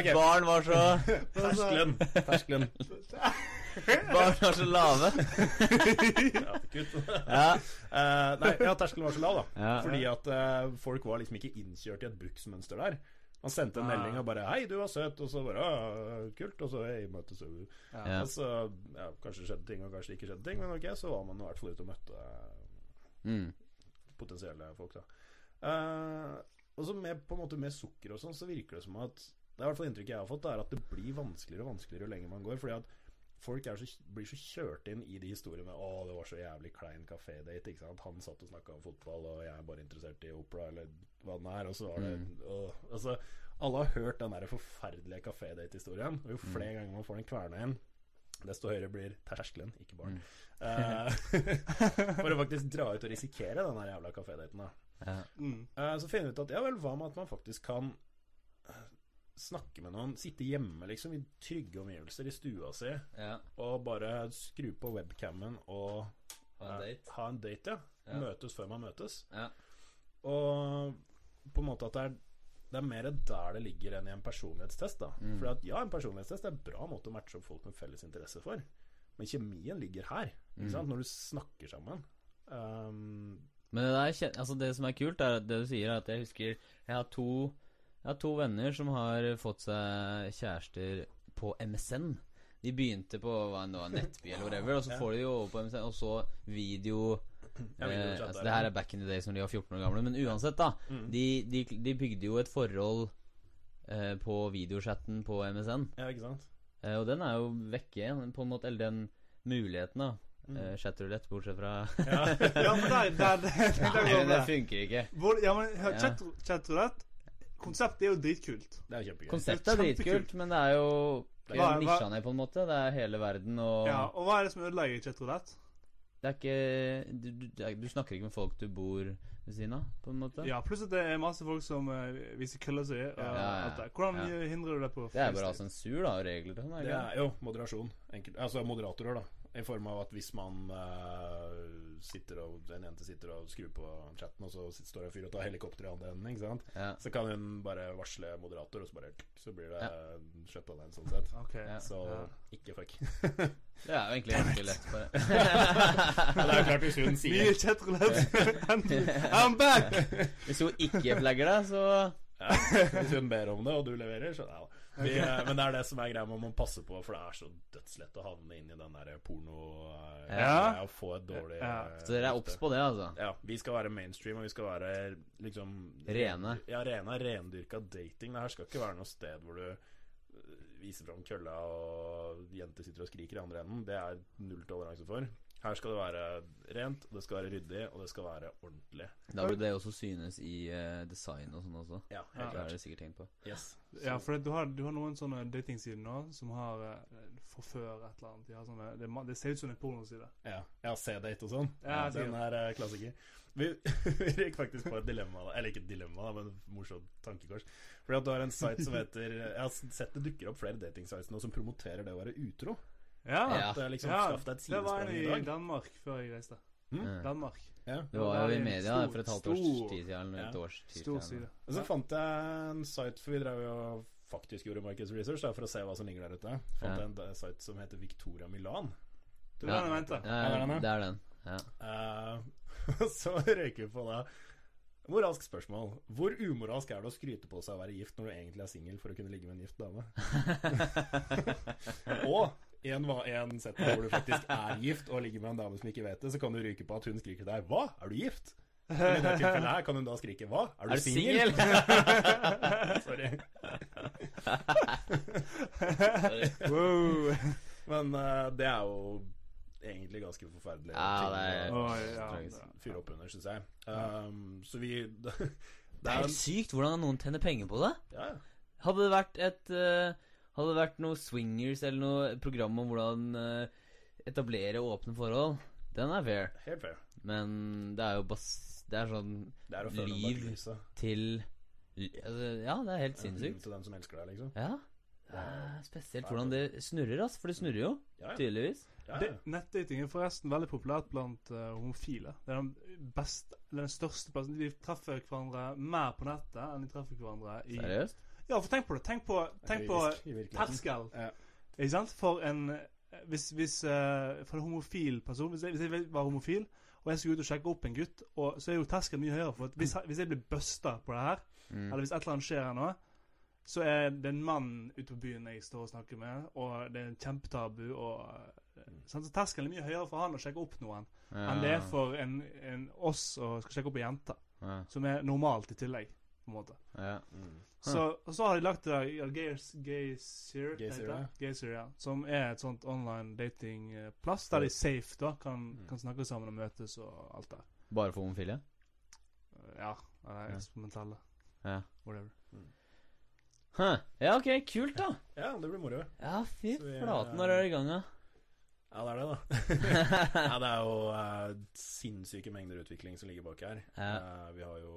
Okay. Barn var så Terskelen. Terskelen. Barn var så lave. Ja, kutt. Ja. Uh, nei, ja, terskelen var så lav, da. Ja. Fordi at uh, folk var liksom ikke innkjørt i et bruksmønster der. Han sendte en Ah. melding og bare 'Hei, du var søt', og så bare «Ah, 'Kult', og så 'Hei, møtes vi'. Ja. Og så, ja, kanskje skjedde ting, og kanskje ikke skjedde ting, men ok, så var man i hvert fall ute og møtte Mm. potensielle folk, da. Uh, og så med, på en måte med sukker og sånn, så virker det som at Det er i hvert fall inntrykket jeg har fått, det er at det blir vanskeligere og vanskeligere jo lenger man går. Fordi at folk er så, blir så kjørt inn i de historiene 'Å, det var så jævlig klein kafédate', ikke sant. Han satt og snakka om fotball, og jeg er bare interessert i opera, eller hva den er. Og så var det Mm. åh, Altså, alle har hørt den der forferdelige kafédate-historien, og jo flere ganger man får den kverna inn, desto høyere blir terskelen, ikke barn. Eh, *laughs* for å faktisk dra ut og risikere den der jævla kafédaten, da. Ja. Mm. Eh, så finner vi ut at ja vel, hva med at man faktisk kan snakke med noen, sitte hjemme liksom i trygge omgivelser i stua si, ja. og bare skru på webcammen og Ha en eh, date. ha en date, ja. Ja. Møtes før man møtes. Ja. Og på en måte at det er det er mer der det ligger enn i en personlighetstest. da Mm. For at ja, en personlighetstest er en bra måte å matche opp folk med felles interesse for. Men kjemien ligger her. Mm. Når du snakker sammen. Um, Men det, der, altså det som er kult, er at det du sier, er at jeg husker Jeg har to Jeg har to venner som har fått seg kjærester på MSN. De begynte på hva enn det var, Nettby eller whatever, og så får de jo over på MSN, og så video Ja, eh, altså Det her er back in the days når de var 14 år gamle, men uansett, da. Mm. De, de, de bygde jo et forhold eh, på videochatten på MSN. Ja, ikke sant? Eh, og den er jo vekke på en måte. Eller den muligheten, da. Mm. Eh, Chatroulette, bortsett fra Ja. Ja, men der, der, der *laughs* Nei, jeg på men det det. funker ikke. Hvor- Ja, men chatter du lett? chatroulette Konseptet er jo dritkult. Det er kjempegøy. Konseptet er kjempekult. dritkult, men det er jo det er nisja ned, på en måte. Det er hele verden, og Ja, og hva er det som ødelegger chatroulette? det er ikke du, du, du snakker ikke med folk du bor ved siden av, på en måte. Ja, pluss at det er masse folk som uh, viser køller seg. og Ja, ja, alt. Hvordan ja. hindrer du det på Det er bare ha sensur, da, og regler sånn. Det det er jo moderasjon. Enkelt. Altså moderatorer, da. I form av at hvis man uh, sitter og en jente sitter og skrur på chatten, og så sitter- står det en fyr og tar helikopter i andre enden, ikke sant? Ja. Så kan hun bare varsle moderator, og så bare Så blir det Ja. skjøtta den, sånn sett. Okay. Ja. Så Ja. ikke fuck. *laughs* Det er jo egentlig ganske lett, for *laughs* Ja, det er jo klart hvis hun sier chatroulette. *laughs* I'm back! Hvis hun ikke flagger deg, så ja, Hvis hun ber om det, og du leverer, så ja. Vi, eh, men det er det som er greia, man må passe på, for det er så dødslett å havne inn i den der porno eh, Ja. Og få et dårlig Ja. eh, Så dere er obs på det, altså? Ja, vi skal være mainstream, og vi skal være liksom Rene. Ja, rene, rendyrka dating. Det her skal ikke være noe sted hvor du viser fram kølla og jenter sitter og skriker i andre enden. Det er null toleranse for. Her skal det være rent, og det skal være ryddig, og det skal være ordentlig. Da burde det også synes i uh, design og sånn også. Ja, Ja. helt Det er klart. det sikkert tenkt på. Yes. Ja, for du har, du har noen sånne datingsider nå som har uh, forfør et eller annet. De har sånne, det, er det ser ut som en pornoside. Ja, ja C-date og sånn. Ja, den sikkert. er eh, klassiker. Vi, *laughs* vi gikk faktisk på et dilemma, eller ikke et dilemma, da, men et morsomt tankekors. Fordi at du har en site som *laughs* heter Jeg har sett det dukker opp flere datingsites nå som promoterer det å være utro. Ja, Ja. At det er liksom Ja, Skaff deg et det var en sidesprang i dag. Danmark før jeg reiste. Mm. Danmark. Ja. Det var jo i media stor- for et halvt års stor- tid siden. Eller et Ja. års tid Stor siden. side. Og så fant jeg en site, for vi drev jo og faktisk gjorde markedsresearch da, for å se hva som ligger der ute. Fant Ja. jeg en eh, site som heter Victoria Milan. Det var den jeg mente. Ja, Er det den, ja? det er den. Ja. Eh, *laughs* så røyker vi på det. Moralsk spørsmål. Hvor umoralsk er det å skryte på seg å være gift når du egentlig er singel for å kunne ligge med en gift dame? *laughs* og i en, va- en setting hvor du faktisk er gift og ligger med en dame som ikke vet det, så kan du ryke på at hun skriker til deg 'Hva? Er du gift?' Men I det tilfellet her kan hun da skrike 'Hva? Er Er du du singel?' *laughs* Sorry. Wow. Men uh, det er jo egentlig ganske forferdelig Ja, ting det er- å ja, fyre opp under, syns jeg. Um, så vi *laughs* Det, Det er helt sykt hvordan noen tjener penger på det. Ja, ja. Hadde det vært et eh, Hadde det vært noe swingers eller noe program om hvordan eh, etablere åpne forhold, den er fair. Helt fair. Men det er jo bas... Det er sånn Det er Liv. til altså, Ja, det er helt sinnssykt. Til den som elsker deg, liksom. Ja. Det er spesielt hvordan det snurrer, ass. For det snurrer jo, Ja, ja. tydeligvis. ja, nettdating er forresten veldig populært blant uh, homofile. Det er den best, det er den største plassen. De treffer hverandre mer på nettet enn de treffer hverandre i Seriøst? Ja, for tenk på det. Tenk på, tenk på terskel. Ja. Ikke sant? For en Hvis, hvis uh, For en homofil person Hvis jeg, hvis jeg var homofil, og jeg skulle ut og sjekke opp en gutt, og, så er jo terskelen mye høyere. For hvis, hvis jeg blir busta på det her, Mm. eller hvis et eller annet skjer her nå, så er det en mann ute på byen jeg står og snakker med, og det er en kjempetabu. Og, eh. Så terskelen er mye høyere for han å sjekke opp noen Ja. enn det er for en, en oss å skal sjekke opp ei jente, ja. som er normalt i tillegg. På en måte. ja. Mm. Så, og så har de lagt det der ja, Gaysir, Gaysir, Gaysir, det? ja. Gaysir, ja. Som er et sånt online datingplass der de safe da kan, Mm. kan snakke sammen og møtes og alt det. Bare for homofile? Ja. Eller Ja. eksperimentelle. Ja. Whatever. Huh. Ja, ok, kult, da. ja, det blir moro. Ja, fy flaten, når eh, er det i gang, da? Ja, det er det, da. *laughs* ja, det er jo uh, sinnssyke mengder utvikling som ligger bak her. Ja. Uh, vi har jo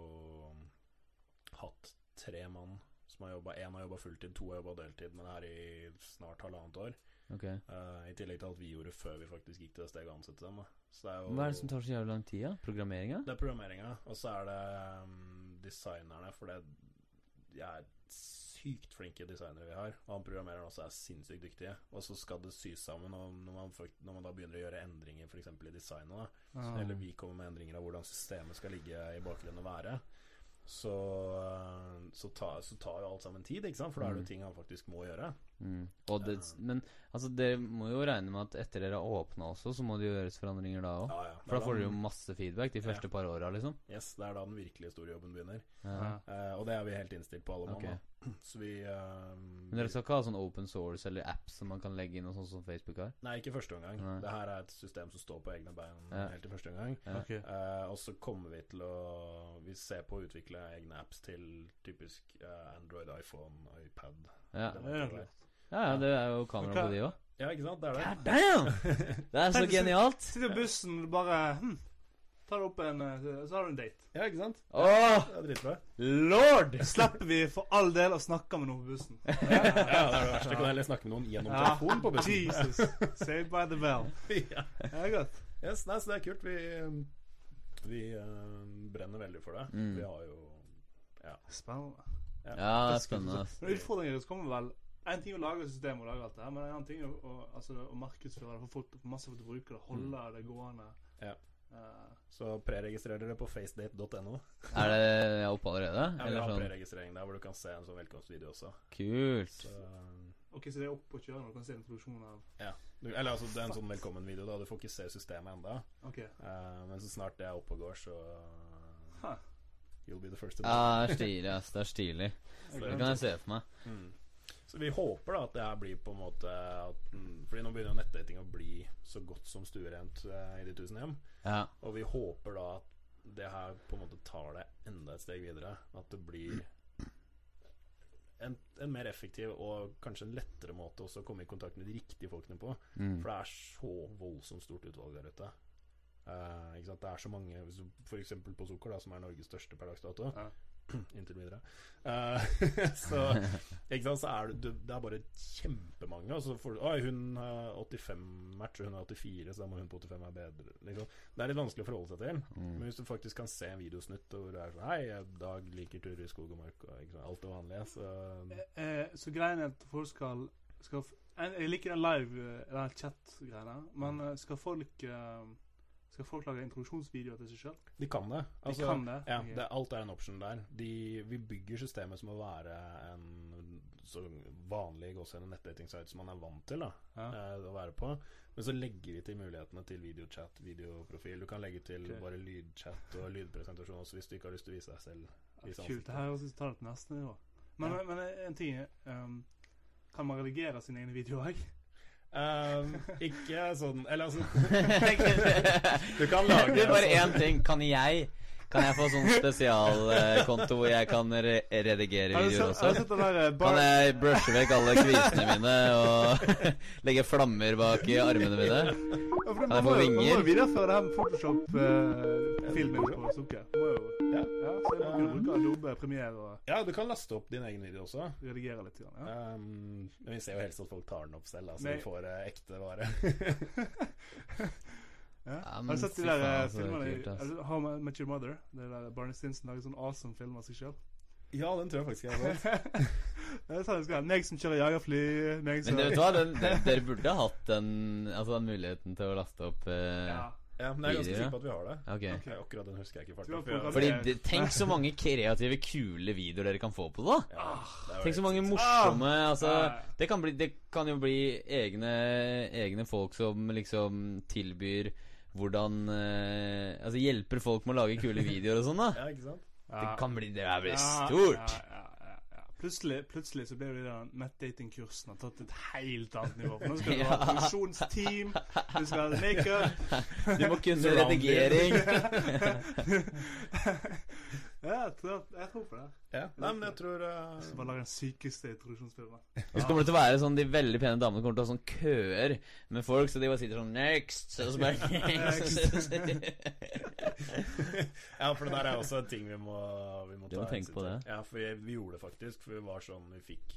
hatt tre mann som har jobba Én har jobba fulltid, to har jobba deltid, men er i snart halvannet år. Okay. Uh, I tillegg til alt vi gjorde før vi faktisk gikk til det steget å ansette dem. Det er jo Hva er det som tar så jævlig lang tid, Ja? Programmeringa? Det er programmeringa, og så er det um, designerne, for det de er sykt flinke designere vi har. Og han programmereren også er sinnssykt dyktig. Og så skal det sys sammen. Og når man, når man da begynner å gjøre endringer f.eks. i designet, da, Ah. eller vi kommer med endringer av hvordan systemet skal ligge i bakgrunnen og være, så, eh, så, tar, så tar jo alt sammen tid, ikke sant? For da er det Mm. jo ting han faktisk må gjøre. Mm. Det, men altså, dere må jo regne med at etter dere har åpna også, så må det jo gjøres forandringer da òg. Ja, ja. For da får dere jo masse feedback de første par åra, liksom. Yes, det er da den virkelig store jobben begynner. Eh, og det er vi helt innstilt på, alle mann. Okay. *clears throat* Så vi uh, Men dere skal ikke ha sånn open source eller apps som man kan legge inn, og sånn som Facebook har? Nei, ikke første omgang. Det her er et system som står på egne bein Ja. helt i første omgang. Ja. Ok. Eh, og så kommer vi til å Vi ser på å utvikle egne apps til typisk Android, iPhone, iPad. Ja. Det er kult. Ja, ja, det er jo kamera på de òg. Ja, ikke sant? Det er det. God damn! *laughs* Det er så genialt. Sitter i bussen og bare hm, Tar opp en eh, Så har du en date. ja, ikke sant? Åh, Det er dritbra. lord! Slipper vi for all del å snakke med noen på bussen. Ja, det er det verste. Kan heller snakke med noen gjennom Ja. telefonen på bussen. Jesus. Saved by the bell. *laughs* ja. Det er godt. Yes, nei, så det er kult. Vi, vi uh, brenner veldig for det. Mm. Vi har jo Ja. Spennende. Ja, det er spennende. Men utfordringen deres kommer vel En ting å lage system og lage alt det her, men en annen ting å, å, altså, å markedsføre det, for folk masse folk til å bruke det, holde det gående. Ja. Uh, Så preregistrer dere på facedate.no. Er det jeg er oppe allerede? Ja, vi har sånn? preregistrering der hvor du kan se en sånn velkomstvideo også. Kult. Så, ok, så det er oppe å kjøre når du kan se introduksjonen av du, eller altså, det er en sånn velkommen-video, da. Du får ikke se systemet enda Ok. Uh, men så snart det er oppe og går, så Ha. Ah, You'll be the first to know. Ja, det er stilig, ass. Det er stilig. Det kan jeg se for meg. Mm. Så vi håper da at det her blir på en måte at, Fordi nå begynner jo nettdating å bli så godt som stuerent eh, i de tusen hjem. Ja. Og vi håper da at det her på en måte tar det enda et steg videre. At det blir en, en mer effektiv og kanskje en lettere måte også å komme i kontakt med de riktige folkene på. Mm. For det er så voldsomt stort utvalg der ute. Eh, ikke sant? Det er så mange f.eks. For eksempel på Sukker, da, som er Norges største per dags dato. Ja. *clears throat* Inntil videre. Uh, *laughs* så ikke sant? Så er det, det er bare kjempemange. Altså for, Oi, hun har 85 matcher, hun har 84, så da må hun på 85 være bedre. Liksom. Det er litt vanskelig å forholde seg til. Men Mm. hvis du faktisk kan se en videosnutt hvor det er sånn Hei, Dag liker turer i skog og mark, og sant? alt det vanlige, så Eh, så greien er at folk skal, skal jeg, liker den live eh, Den men eh, skal folk eh, Skal folk lage introduksjonsvideoer til seg sjøl? De kan det. De kan det? Ja, det, alt er en option der. De, vi bygger systemet som å være en så vanlig gåsehudende som man er vant til da, Ja. eh, å være på. Men så legger vi til mulighetene til videochat, videoprofil. Du kan legge til okay. bare lydchat og lydpresentasjon også hvis du ikke har lyst til å vise deg selv. Vise Kult. Det her også tar det til neste nivå. Men, Ja. men en ting er um, Kan man redigere sine egne videoer òg? Um, ikke sånn Eller altså *laughs* du kan lage- Det er bare én ting. Kan jeg Kan jeg få sånn spesialkonto hvor jeg kan re redigere videoer også? eh, Kan jeg brushe vekk alle kvisene mine og *laughs* legge flammer bak i armene mine? Kan jeg få vinger? Man må jo videreføre det her med Photoshop-filmen på Sukker. Må jo Ja. Ja, så jeg må kunne bruke Adobe Premiere og Ja, du kan laste opp din egen video også. redigere litt. Grann, ja. Um, men vi ser jo helst at folk tar den opp selv, så Men- vi får eh, ekte vare. *laughs* Ja. Ja, Har du sett de der eh, altså, det er filmene i- altså, How I Met Your Mother? Det der Barney Stinson lager sånn awesome film av seg sjøl. ja, den tror jeg faktisk jeg har sett. *laughs* det er sånn det skal være. Meg som kjører jagerfly, meg som Men vet du hva, den, den, dere burde ha hatt den, altså den muligheten til å laste opp eh, Ja. Ja, men jeg er ganske sikker på at vi har det. Ok. Okay, Akkurat den husker jeg ikke farten. folk for jeg- Fordi det, Tenk så mange kreative, kule videoer dere kan få på det. da Ja, det Tenk så mange morsomme Altså, Ah. det kan, bli, det kan jo bli egne, egne folk som liksom tilbyr hvordan eh, Altså hjelper folk med å lage kule videoer og sånn, da. Ja, ikke sant? Det kan bli Det er blir Ja, stort. Plutselig, plutselig så ble det den nettdatingkursen nettdatingkursene tatt et helt annet nivå. For nå skal du *laughs* ha produksjonsteam, du skal ha *laughs* makeup Du må kunne *laughs* redigering. Jeg tror, jeg tror på det. Ja. Nei, men jeg tror Jeg skal bare lage den sykeste introduksjonsfilmen. Og *laughs* så kommer det til å være sånn De veldig pene damene kommer til å ha sånn køer med folk, så de bare sitter sånn Next! Og så bare *laughs* Ja, for det der er også en ting vi må, vi må ta må tenke på det. Ja, for vi, vi gjorde det faktisk. For vi var sånn Vi fikk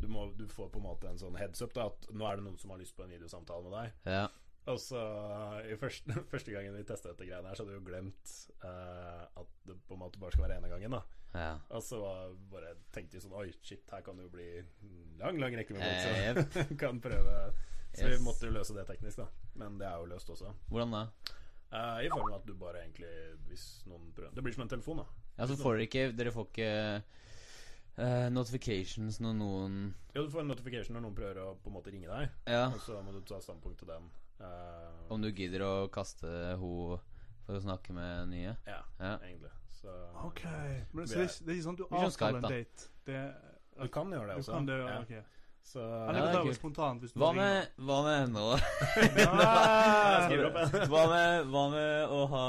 du, må, du får på en måte en sånn heads up da at nå er det noen som har lyst på en videosamtale med deg. Ja. Og så i første, *laughs* første gangen vi testa dette greiene her, så hadde vi jo glemt uh, at det på en måte bare skal være ene gangen. da Ja. Og så bare tenkte vi sånn Oi, shit, her kan det jo bli lang, lang rekke med folk Eh, som *laughs* kan prøve. Så Yes. vi måtte jo løse det teknisk, da. Men det er jo løst også. Hvordan da? Uh, I form av at du bare egentlig Hvis noen prøver Det blir som en telefon, da. Ja, så får dere ikke Dere får ikke Uh, notifications når noen Ja, du får en notification når noen prøver å på en måte ringe deg, Ja, og så må du ta standpunkt til den. Eh, om du gidder å kaste ho for å snakke med nye. ja, Ja. egentlig. Så Ok. Men, så det, er- det er ikke sånn at du avtaler en date? Det, Du kan gjøre det du også. kan det, ja. ok. Så Eller Ja, det er spontant hvis du Hva med, hva med nå? *laughs* Hva med, hva med å ha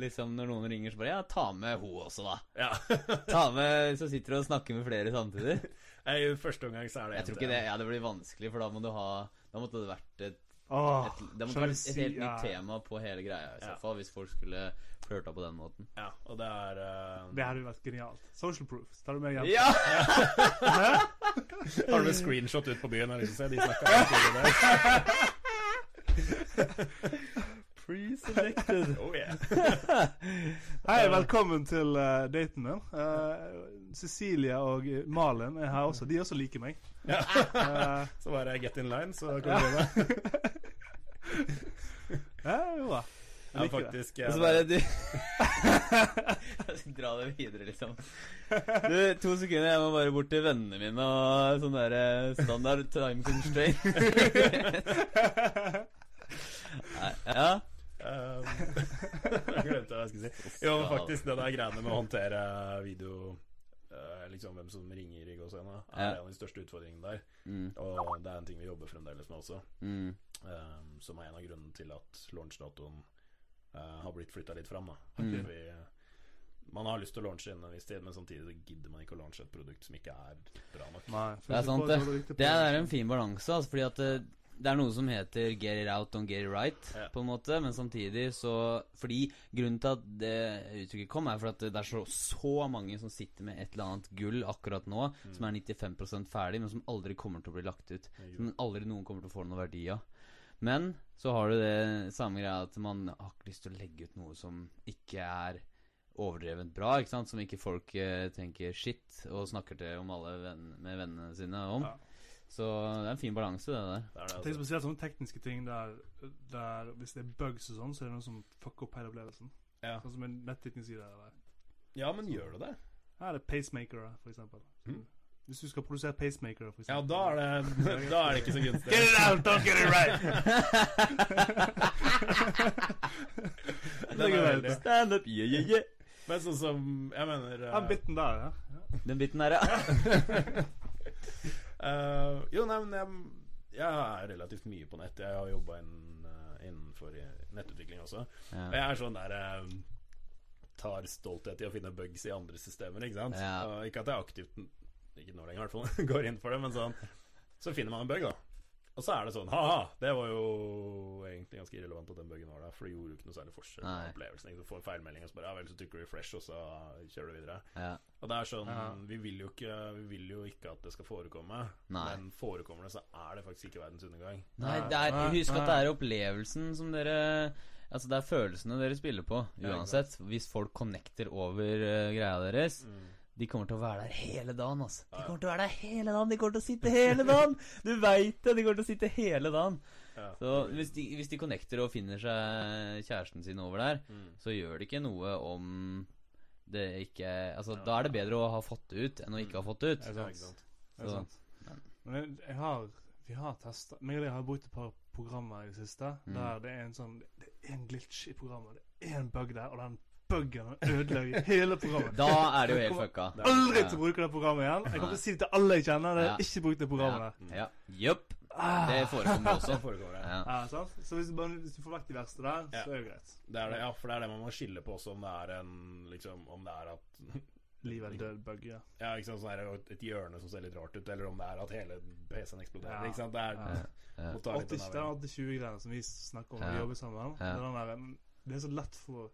liksom Når noen ringer, så bare Ja, ta med ho også, da. Ja. *laughs* Ta med Så sitter du og snakker med flere samtidig. I første omgang så er det Jeg tror ikke det Ja, det blir vanskelig, for da må du ha Da måtte det vært et, Åh, et Det måtte vært et si- helt ja. nytt tema på hele greia, i så Ja. fall, hvis folk skulle flørta på den måten. Ja, og det er uh... Det hadde vært genialt. Social proof. Tar du med hjem? Ja! Har du en screenshot ut på byen og liksom se de snakker *laughs* om det *laughs* der? Pre-selected. *laughs* Oh yeah. *laughs* Hei, velkommen til uh, daten min. Uh, Cecilie og Malin er her også. De også liker meg. *laughs* Ja. Eh, Så bare get in line, så kommer du med. ja, jo da. Ja, faktisk. Og så bare du Jeg skal dra det videre, liksom. Du, to sekunder, jeg må bare bort til vennene mine og sånn derre standard time constraint. Nei, ja. Um, *laughs* jeg glemte hva jeg skulle si. Jo, men faktisk det der greiene med å håndtere video eh, Liksom hvem som ringer i gåsehudene, er Ja. en av de største utfordringene der. Mm, Og det er en ting vi jobber fremdeles med også. mm, Um, som er en av grunnene til at launchdatoen uh, har blitt flytta litt fram. Da. Mm. Vi, man har lyst til å launche innen en viss tid, men samtidig så gidder man ikke å launche et produkt som ikke er bra nok. Nei, Det er sant, det. Det er en fin balanse, altså, fordi at det, er noe som heter 'get it out, don't get it right', Ja. på en måte, men samtidig så Fordi grunnen til at det uttrykket kom, er for at det er så, så mange som sitter med et eller annet gull akkurat nå, Mm. som er 95% ferdig, men som aldri kommer til å bli lagt ut. Som aldri noen kommer til å få noen verdi av. Men så har du det samme greia at man har ikke lyst til å legge ut noe som ikke er overdrevent bra, ikke sant? Som ikke folk eh, tenker shit og snakker til om alle venn, med vennene sine om. Ja. Så det er en fin balanse, det der. Det er det, Tenk altså. spesielt sånne tekniske ting der, der hvis det er bugs og sånn, så er det noe som fucker opp hele opplevelsen. Ja. Sånn som en netteknisk side der. ja, men gjør det det? Her er det pacemakere, for eksempel. Mm. Hvis du skal produsere pacemaker, for Ja, da er det, da er det ikke så gunstig. Get it out, don't get it right! *laughs* Den er veldig. Stand up, yeah, yeah, yeah. Men sånn som Jeg mener eh, Den biten der, ja. ja. Den biten der, ja. *laughs* eh, Jo, nei, men jeg, jeg er relativt mye på nett. Jeg har jobba inn, uh, innenfor nettutvikling også. ja. Og jeg er sånn der uh, Tar stolthet i å finne bugs i andre systemer, ikke sant. Ja. Ikke at jeg aktivt Ikke nå lenger, i hvert fall. *laughs* Går inn for det, men sånn Så finner man en bug, da. Og så er det sånn Ha-ha! Det var jo egentlig ganske irrelevant at den bøggen var der, for det gjorde jo ikke noe særlig forskjell på opplevelsen. Du får en feilmelding, og så bare Ja vel, så trykker du refresh, og så kjører du videre. ja. Og det er sånn Ja. vi, vil jo ikke, vi vil jo ikke at det skal forekomme, Nei. men forekommer det, så er det faktisk ikke verdens undergang. Nei, det er, husk at det er opplevelsen som dere Altså, det er følelsene dere spiller på, Ja, uansett. Hvis folk connecter over uh, greia deres. De kommer til å være der hele dagen, altså. De kommer til å være der hele dagen. De kommer til å sitte hele dagen! Du veit det! De kommer til å sitte hele dagen. Ja. Så hvis de, hvis de connecter og finner seg kjæresten sin over der, Mm. så gjør det ikke noe om det ikke Altså, da er det bedre å ha fått det ut enn å ikke ha fått det ut. Det er sant. Det er Så- Men jeg, jeg har Vi har testa Meg og deg har brukt et par programmer i det siste Mm. der det er en sånn Det er en glitch i programmet. Det er en bug der, og den buggen ødelegger hele programmet. Da er det jo helt fucka. Det er- Aldri Ja. til å bruke det programmet igjen. Jeg kommer til å si det til alle jeg kjenner. Det er ikke brukt det programmet der. Ja. Jupp. Ah. Det forekommer også. Foregår det. Ja. Ja, sant? Så hvis du, bare, hvis du får vekk de verste der, Ja. så er det greit. Det er det, ja, for det er det man må skille på også, om det er en liksom, Om det er at *laughs* Liv eller død bug, ja. Ja, ikke sant, sånn er det et hjørne som ser litt rart ut, eller om det er at hele PC-en eksploderer. Ja. Ikke sant? Det er Ja. Ja. må ta litt 80, den det er der- 80-20-greiene som vi snakker om når vi jobber sammen. Ja. Det, er den der, mm, det er så lett for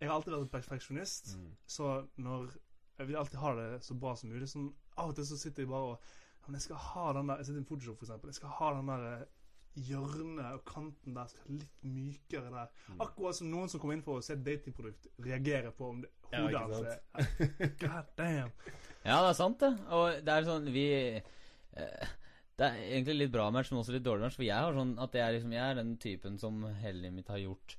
Jeg har alltid vært en perfeksjonist, Mm. så når Jeg vil alltid ha det så bra som mulig. Sånn, av og til så sitter jeg bare og men jeg skal ha den der Jeg sitter i Photoshop, for eksempel. Jeg skal ha den der hjørnet og kanten der skal litt mykere der. Mm. Akkurat som noen som kommer inn for å se et datingprodukt, reagerer på om det, hodet hans ja, er God damn. *laughs* Ja, det er sant, det. Og det er sånn Vi eh, Det er egentlig litt bra match, men også litt dårlig match. For jeg har sånn at jeg er, liksom, jeg er den typen som hele livet mitt har gjort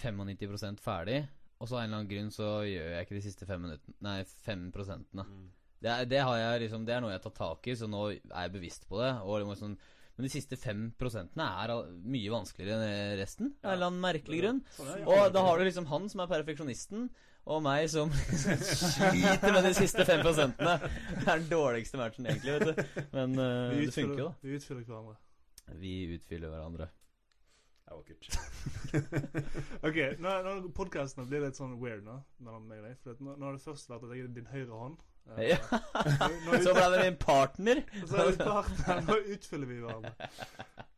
95% ferdig. Og så av en eller annen grunn så gjør jeg ikke de siste fem minuttene Nei, fem prosentene. Mm. Det, er, det har jeg liksom Det er noe jeg tatt tak i, så nå er jeg bevisst på det. Og liksom men de siste fem prosentene er mye vanskeligere enn resten. Av en eller annen merkelig grunn. Sånn. Og da har du liksom han som er perfeksjonisten, og meg som *laughs* sliter med de siste fem prosentene. Det er den dårligste matchen, egentlig, vet du. Men uh, Vi det funker jo, utfyller, vi utfyller hverandre. Vi utfyller hverandre. Det er vakkert. Ok, nå, nå Podkastene blir litt sånn weird nå, mellom meg og deg. For at nå, nå har det først vært at jeg er din høyre hånd. Eh, Ja. nå, Så ble det min partner. *laughs* så er vi partner, nå utfyller vi hverandre.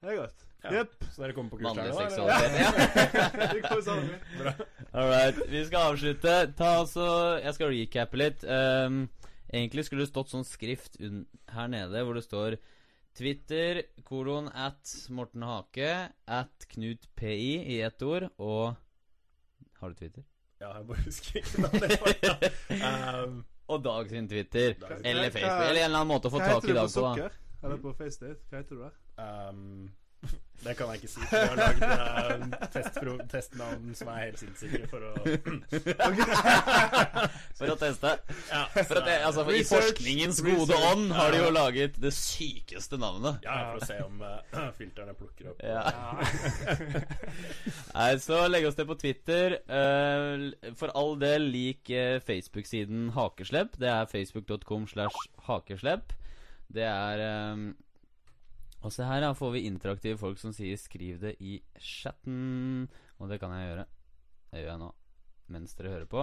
Det er godt. Ja. Så dere kommer på kurs Mannlig her nå? seksualitet. Ja. *laughs* *laughs* All right, vi skal avslutte. Ta altså Jeg skal recappe litt. Um, egentlig skulle det stått sånn skrift un her nede hvor det står Twitter, kolon at Morten Hake, at Knut PI i ett ord, og Har du Twitter? Ja, jeg bare husker ikke navnet. *laughs* um, Og Dag sin Twitter. Dag Eller Facebook. Eller en eller annen måte å få tak i Dag på, da. Sukker? Eller på FaceDate? Hva heter du der? um, det kan jeg ikke si. Jeg har lagd uh, testnavn som er helt sinnssyke for å *laughs* For å teste. Ja, For at altså, for I forskningens Research. gode ånd har de jo laget det sykeste navnet. ja, for å se om uh, *clears throat* filterne plukker opp. Ja. *laughs* Nei, så legg oss det på Twitter. Uh, for all del, lik eh, Facebook-siden Hakeslepp. Det er facebook.com slash hakeslepp. Det er eh, Og se her, da, får vi interaktive folk som sier 'skriv det i chatten'. Og det kan jeg gjøre. Det gjør jeg nå mens dere hører på.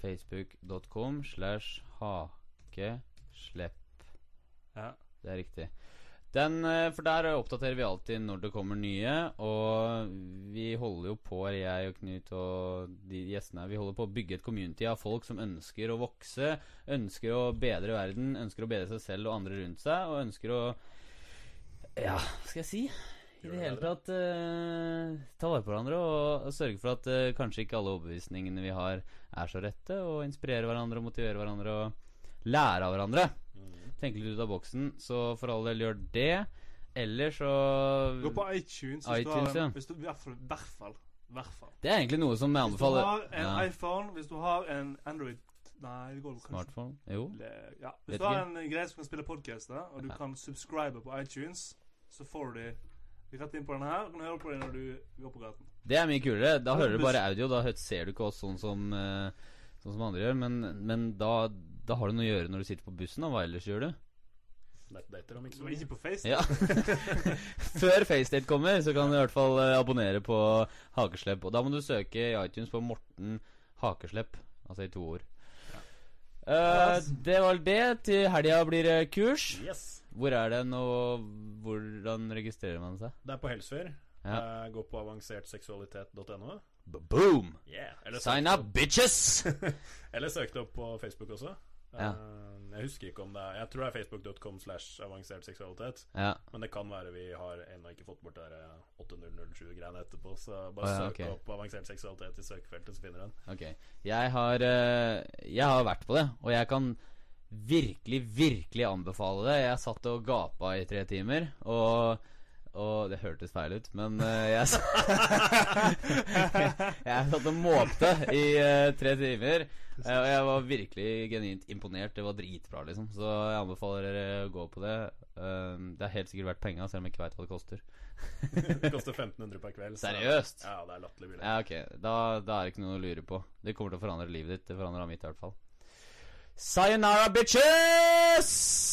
Facebook.com slash hakeslepp. Ja. Det er riktig. Den, eh, for der oppdaterer vi alltid når det kommer nye. Og vi holder jo på, jeg og Knut og de gjestene vi holder på å bygge et community av folk som ønsker å vokse, ønsker å bedre verden, ønsker å bedre seg selv og andre rundt seg, og ønsker å Ja, hva skal jeg si? I det hele tatt uh, ta vare på hverandre og, og sørge for at uh, kanskje ikke alle overbevisningene vi har, er så rette, og inspirere hverandre og motivere hverandre og lære av hverandre. Tenke litt ut av boksen. Så for all del, gjør det. Eller så Gå på iTunes. Hvis iTunes, du har ja. hvis du, I hvert fall. hvert fall, hvert fall. Det er egentlig noe som jeg Hvis du har en Ja. iPhone, hvis du har en Android Nei, det går kanskje Smartphone? Jo. Ja. Vet Hvis du har ikke. en greie som kan spille podcaster, og du kan subscribe på iTunes, så får du de rett inn på denne her. Og kan høre på dem når du går på gaten. Det er mye kulere. Da hører du bare audio. Da ser du ikke oss sånn som, eh, sånn som andre gjør. Men, men da, da har du noe å gjøre når du sitter på bussen. Da. Hva ellers gjør du? Nettdater om ikke så lenge. på Face. Ja. *laughs* Før FaceDate kommer, så kan du i hvert fall eh, abonnere på Hakeslepp. Og da må du søke i iTunes på Morten Hakeslepp. Altså i to ord. Eh, det var det. Til helga blir det kurs. Yes. Hvor er den, og hvordan registrerer man seg? Det er på Helsfyr. Ja. Uh, gå på avansertseksualitet.no. Boom! Yeah. Sign up, bitches! *laughs* Eller søk det opp på Facebook også. Ja. Eh, jeg husker ikke om det er Jeg tror det er facebook.com slash avansert seksualitet. Ja. Men det kan være vi har ennå ikke fått bort det der, eh, 8007-greiene etterpå. Så bare oh, ja, søk okay. opp avansert seksualitet i søkefeltet, så finner du den. Ok. Jeg har, eh, jeg har vært på det, og jeg kan virkelig, virkelig anbefale det. Jeg satt og gapa i tre timer, og og det hørtes feil ut, men uh, jeg *laughs* Jeg satt og måpte i uh, tre timer. uh, og jeg var virkelig genuint imponert. Det var dritbra, liksom. Så jeg anbefaler dere å gå på det. Um, det har helt sikkert vært penga, selv om jeg ikke veit hva det koster. *laughs* Det koster 1500 per kveld. så- Seriøst? Ja, det er latterlig billig. Ja, ok. Da, da er det ikke noe å lure på. Det kommer til å forandre livet ditt. Det forandra mitt, i hvert fall. Sayonara, bitches!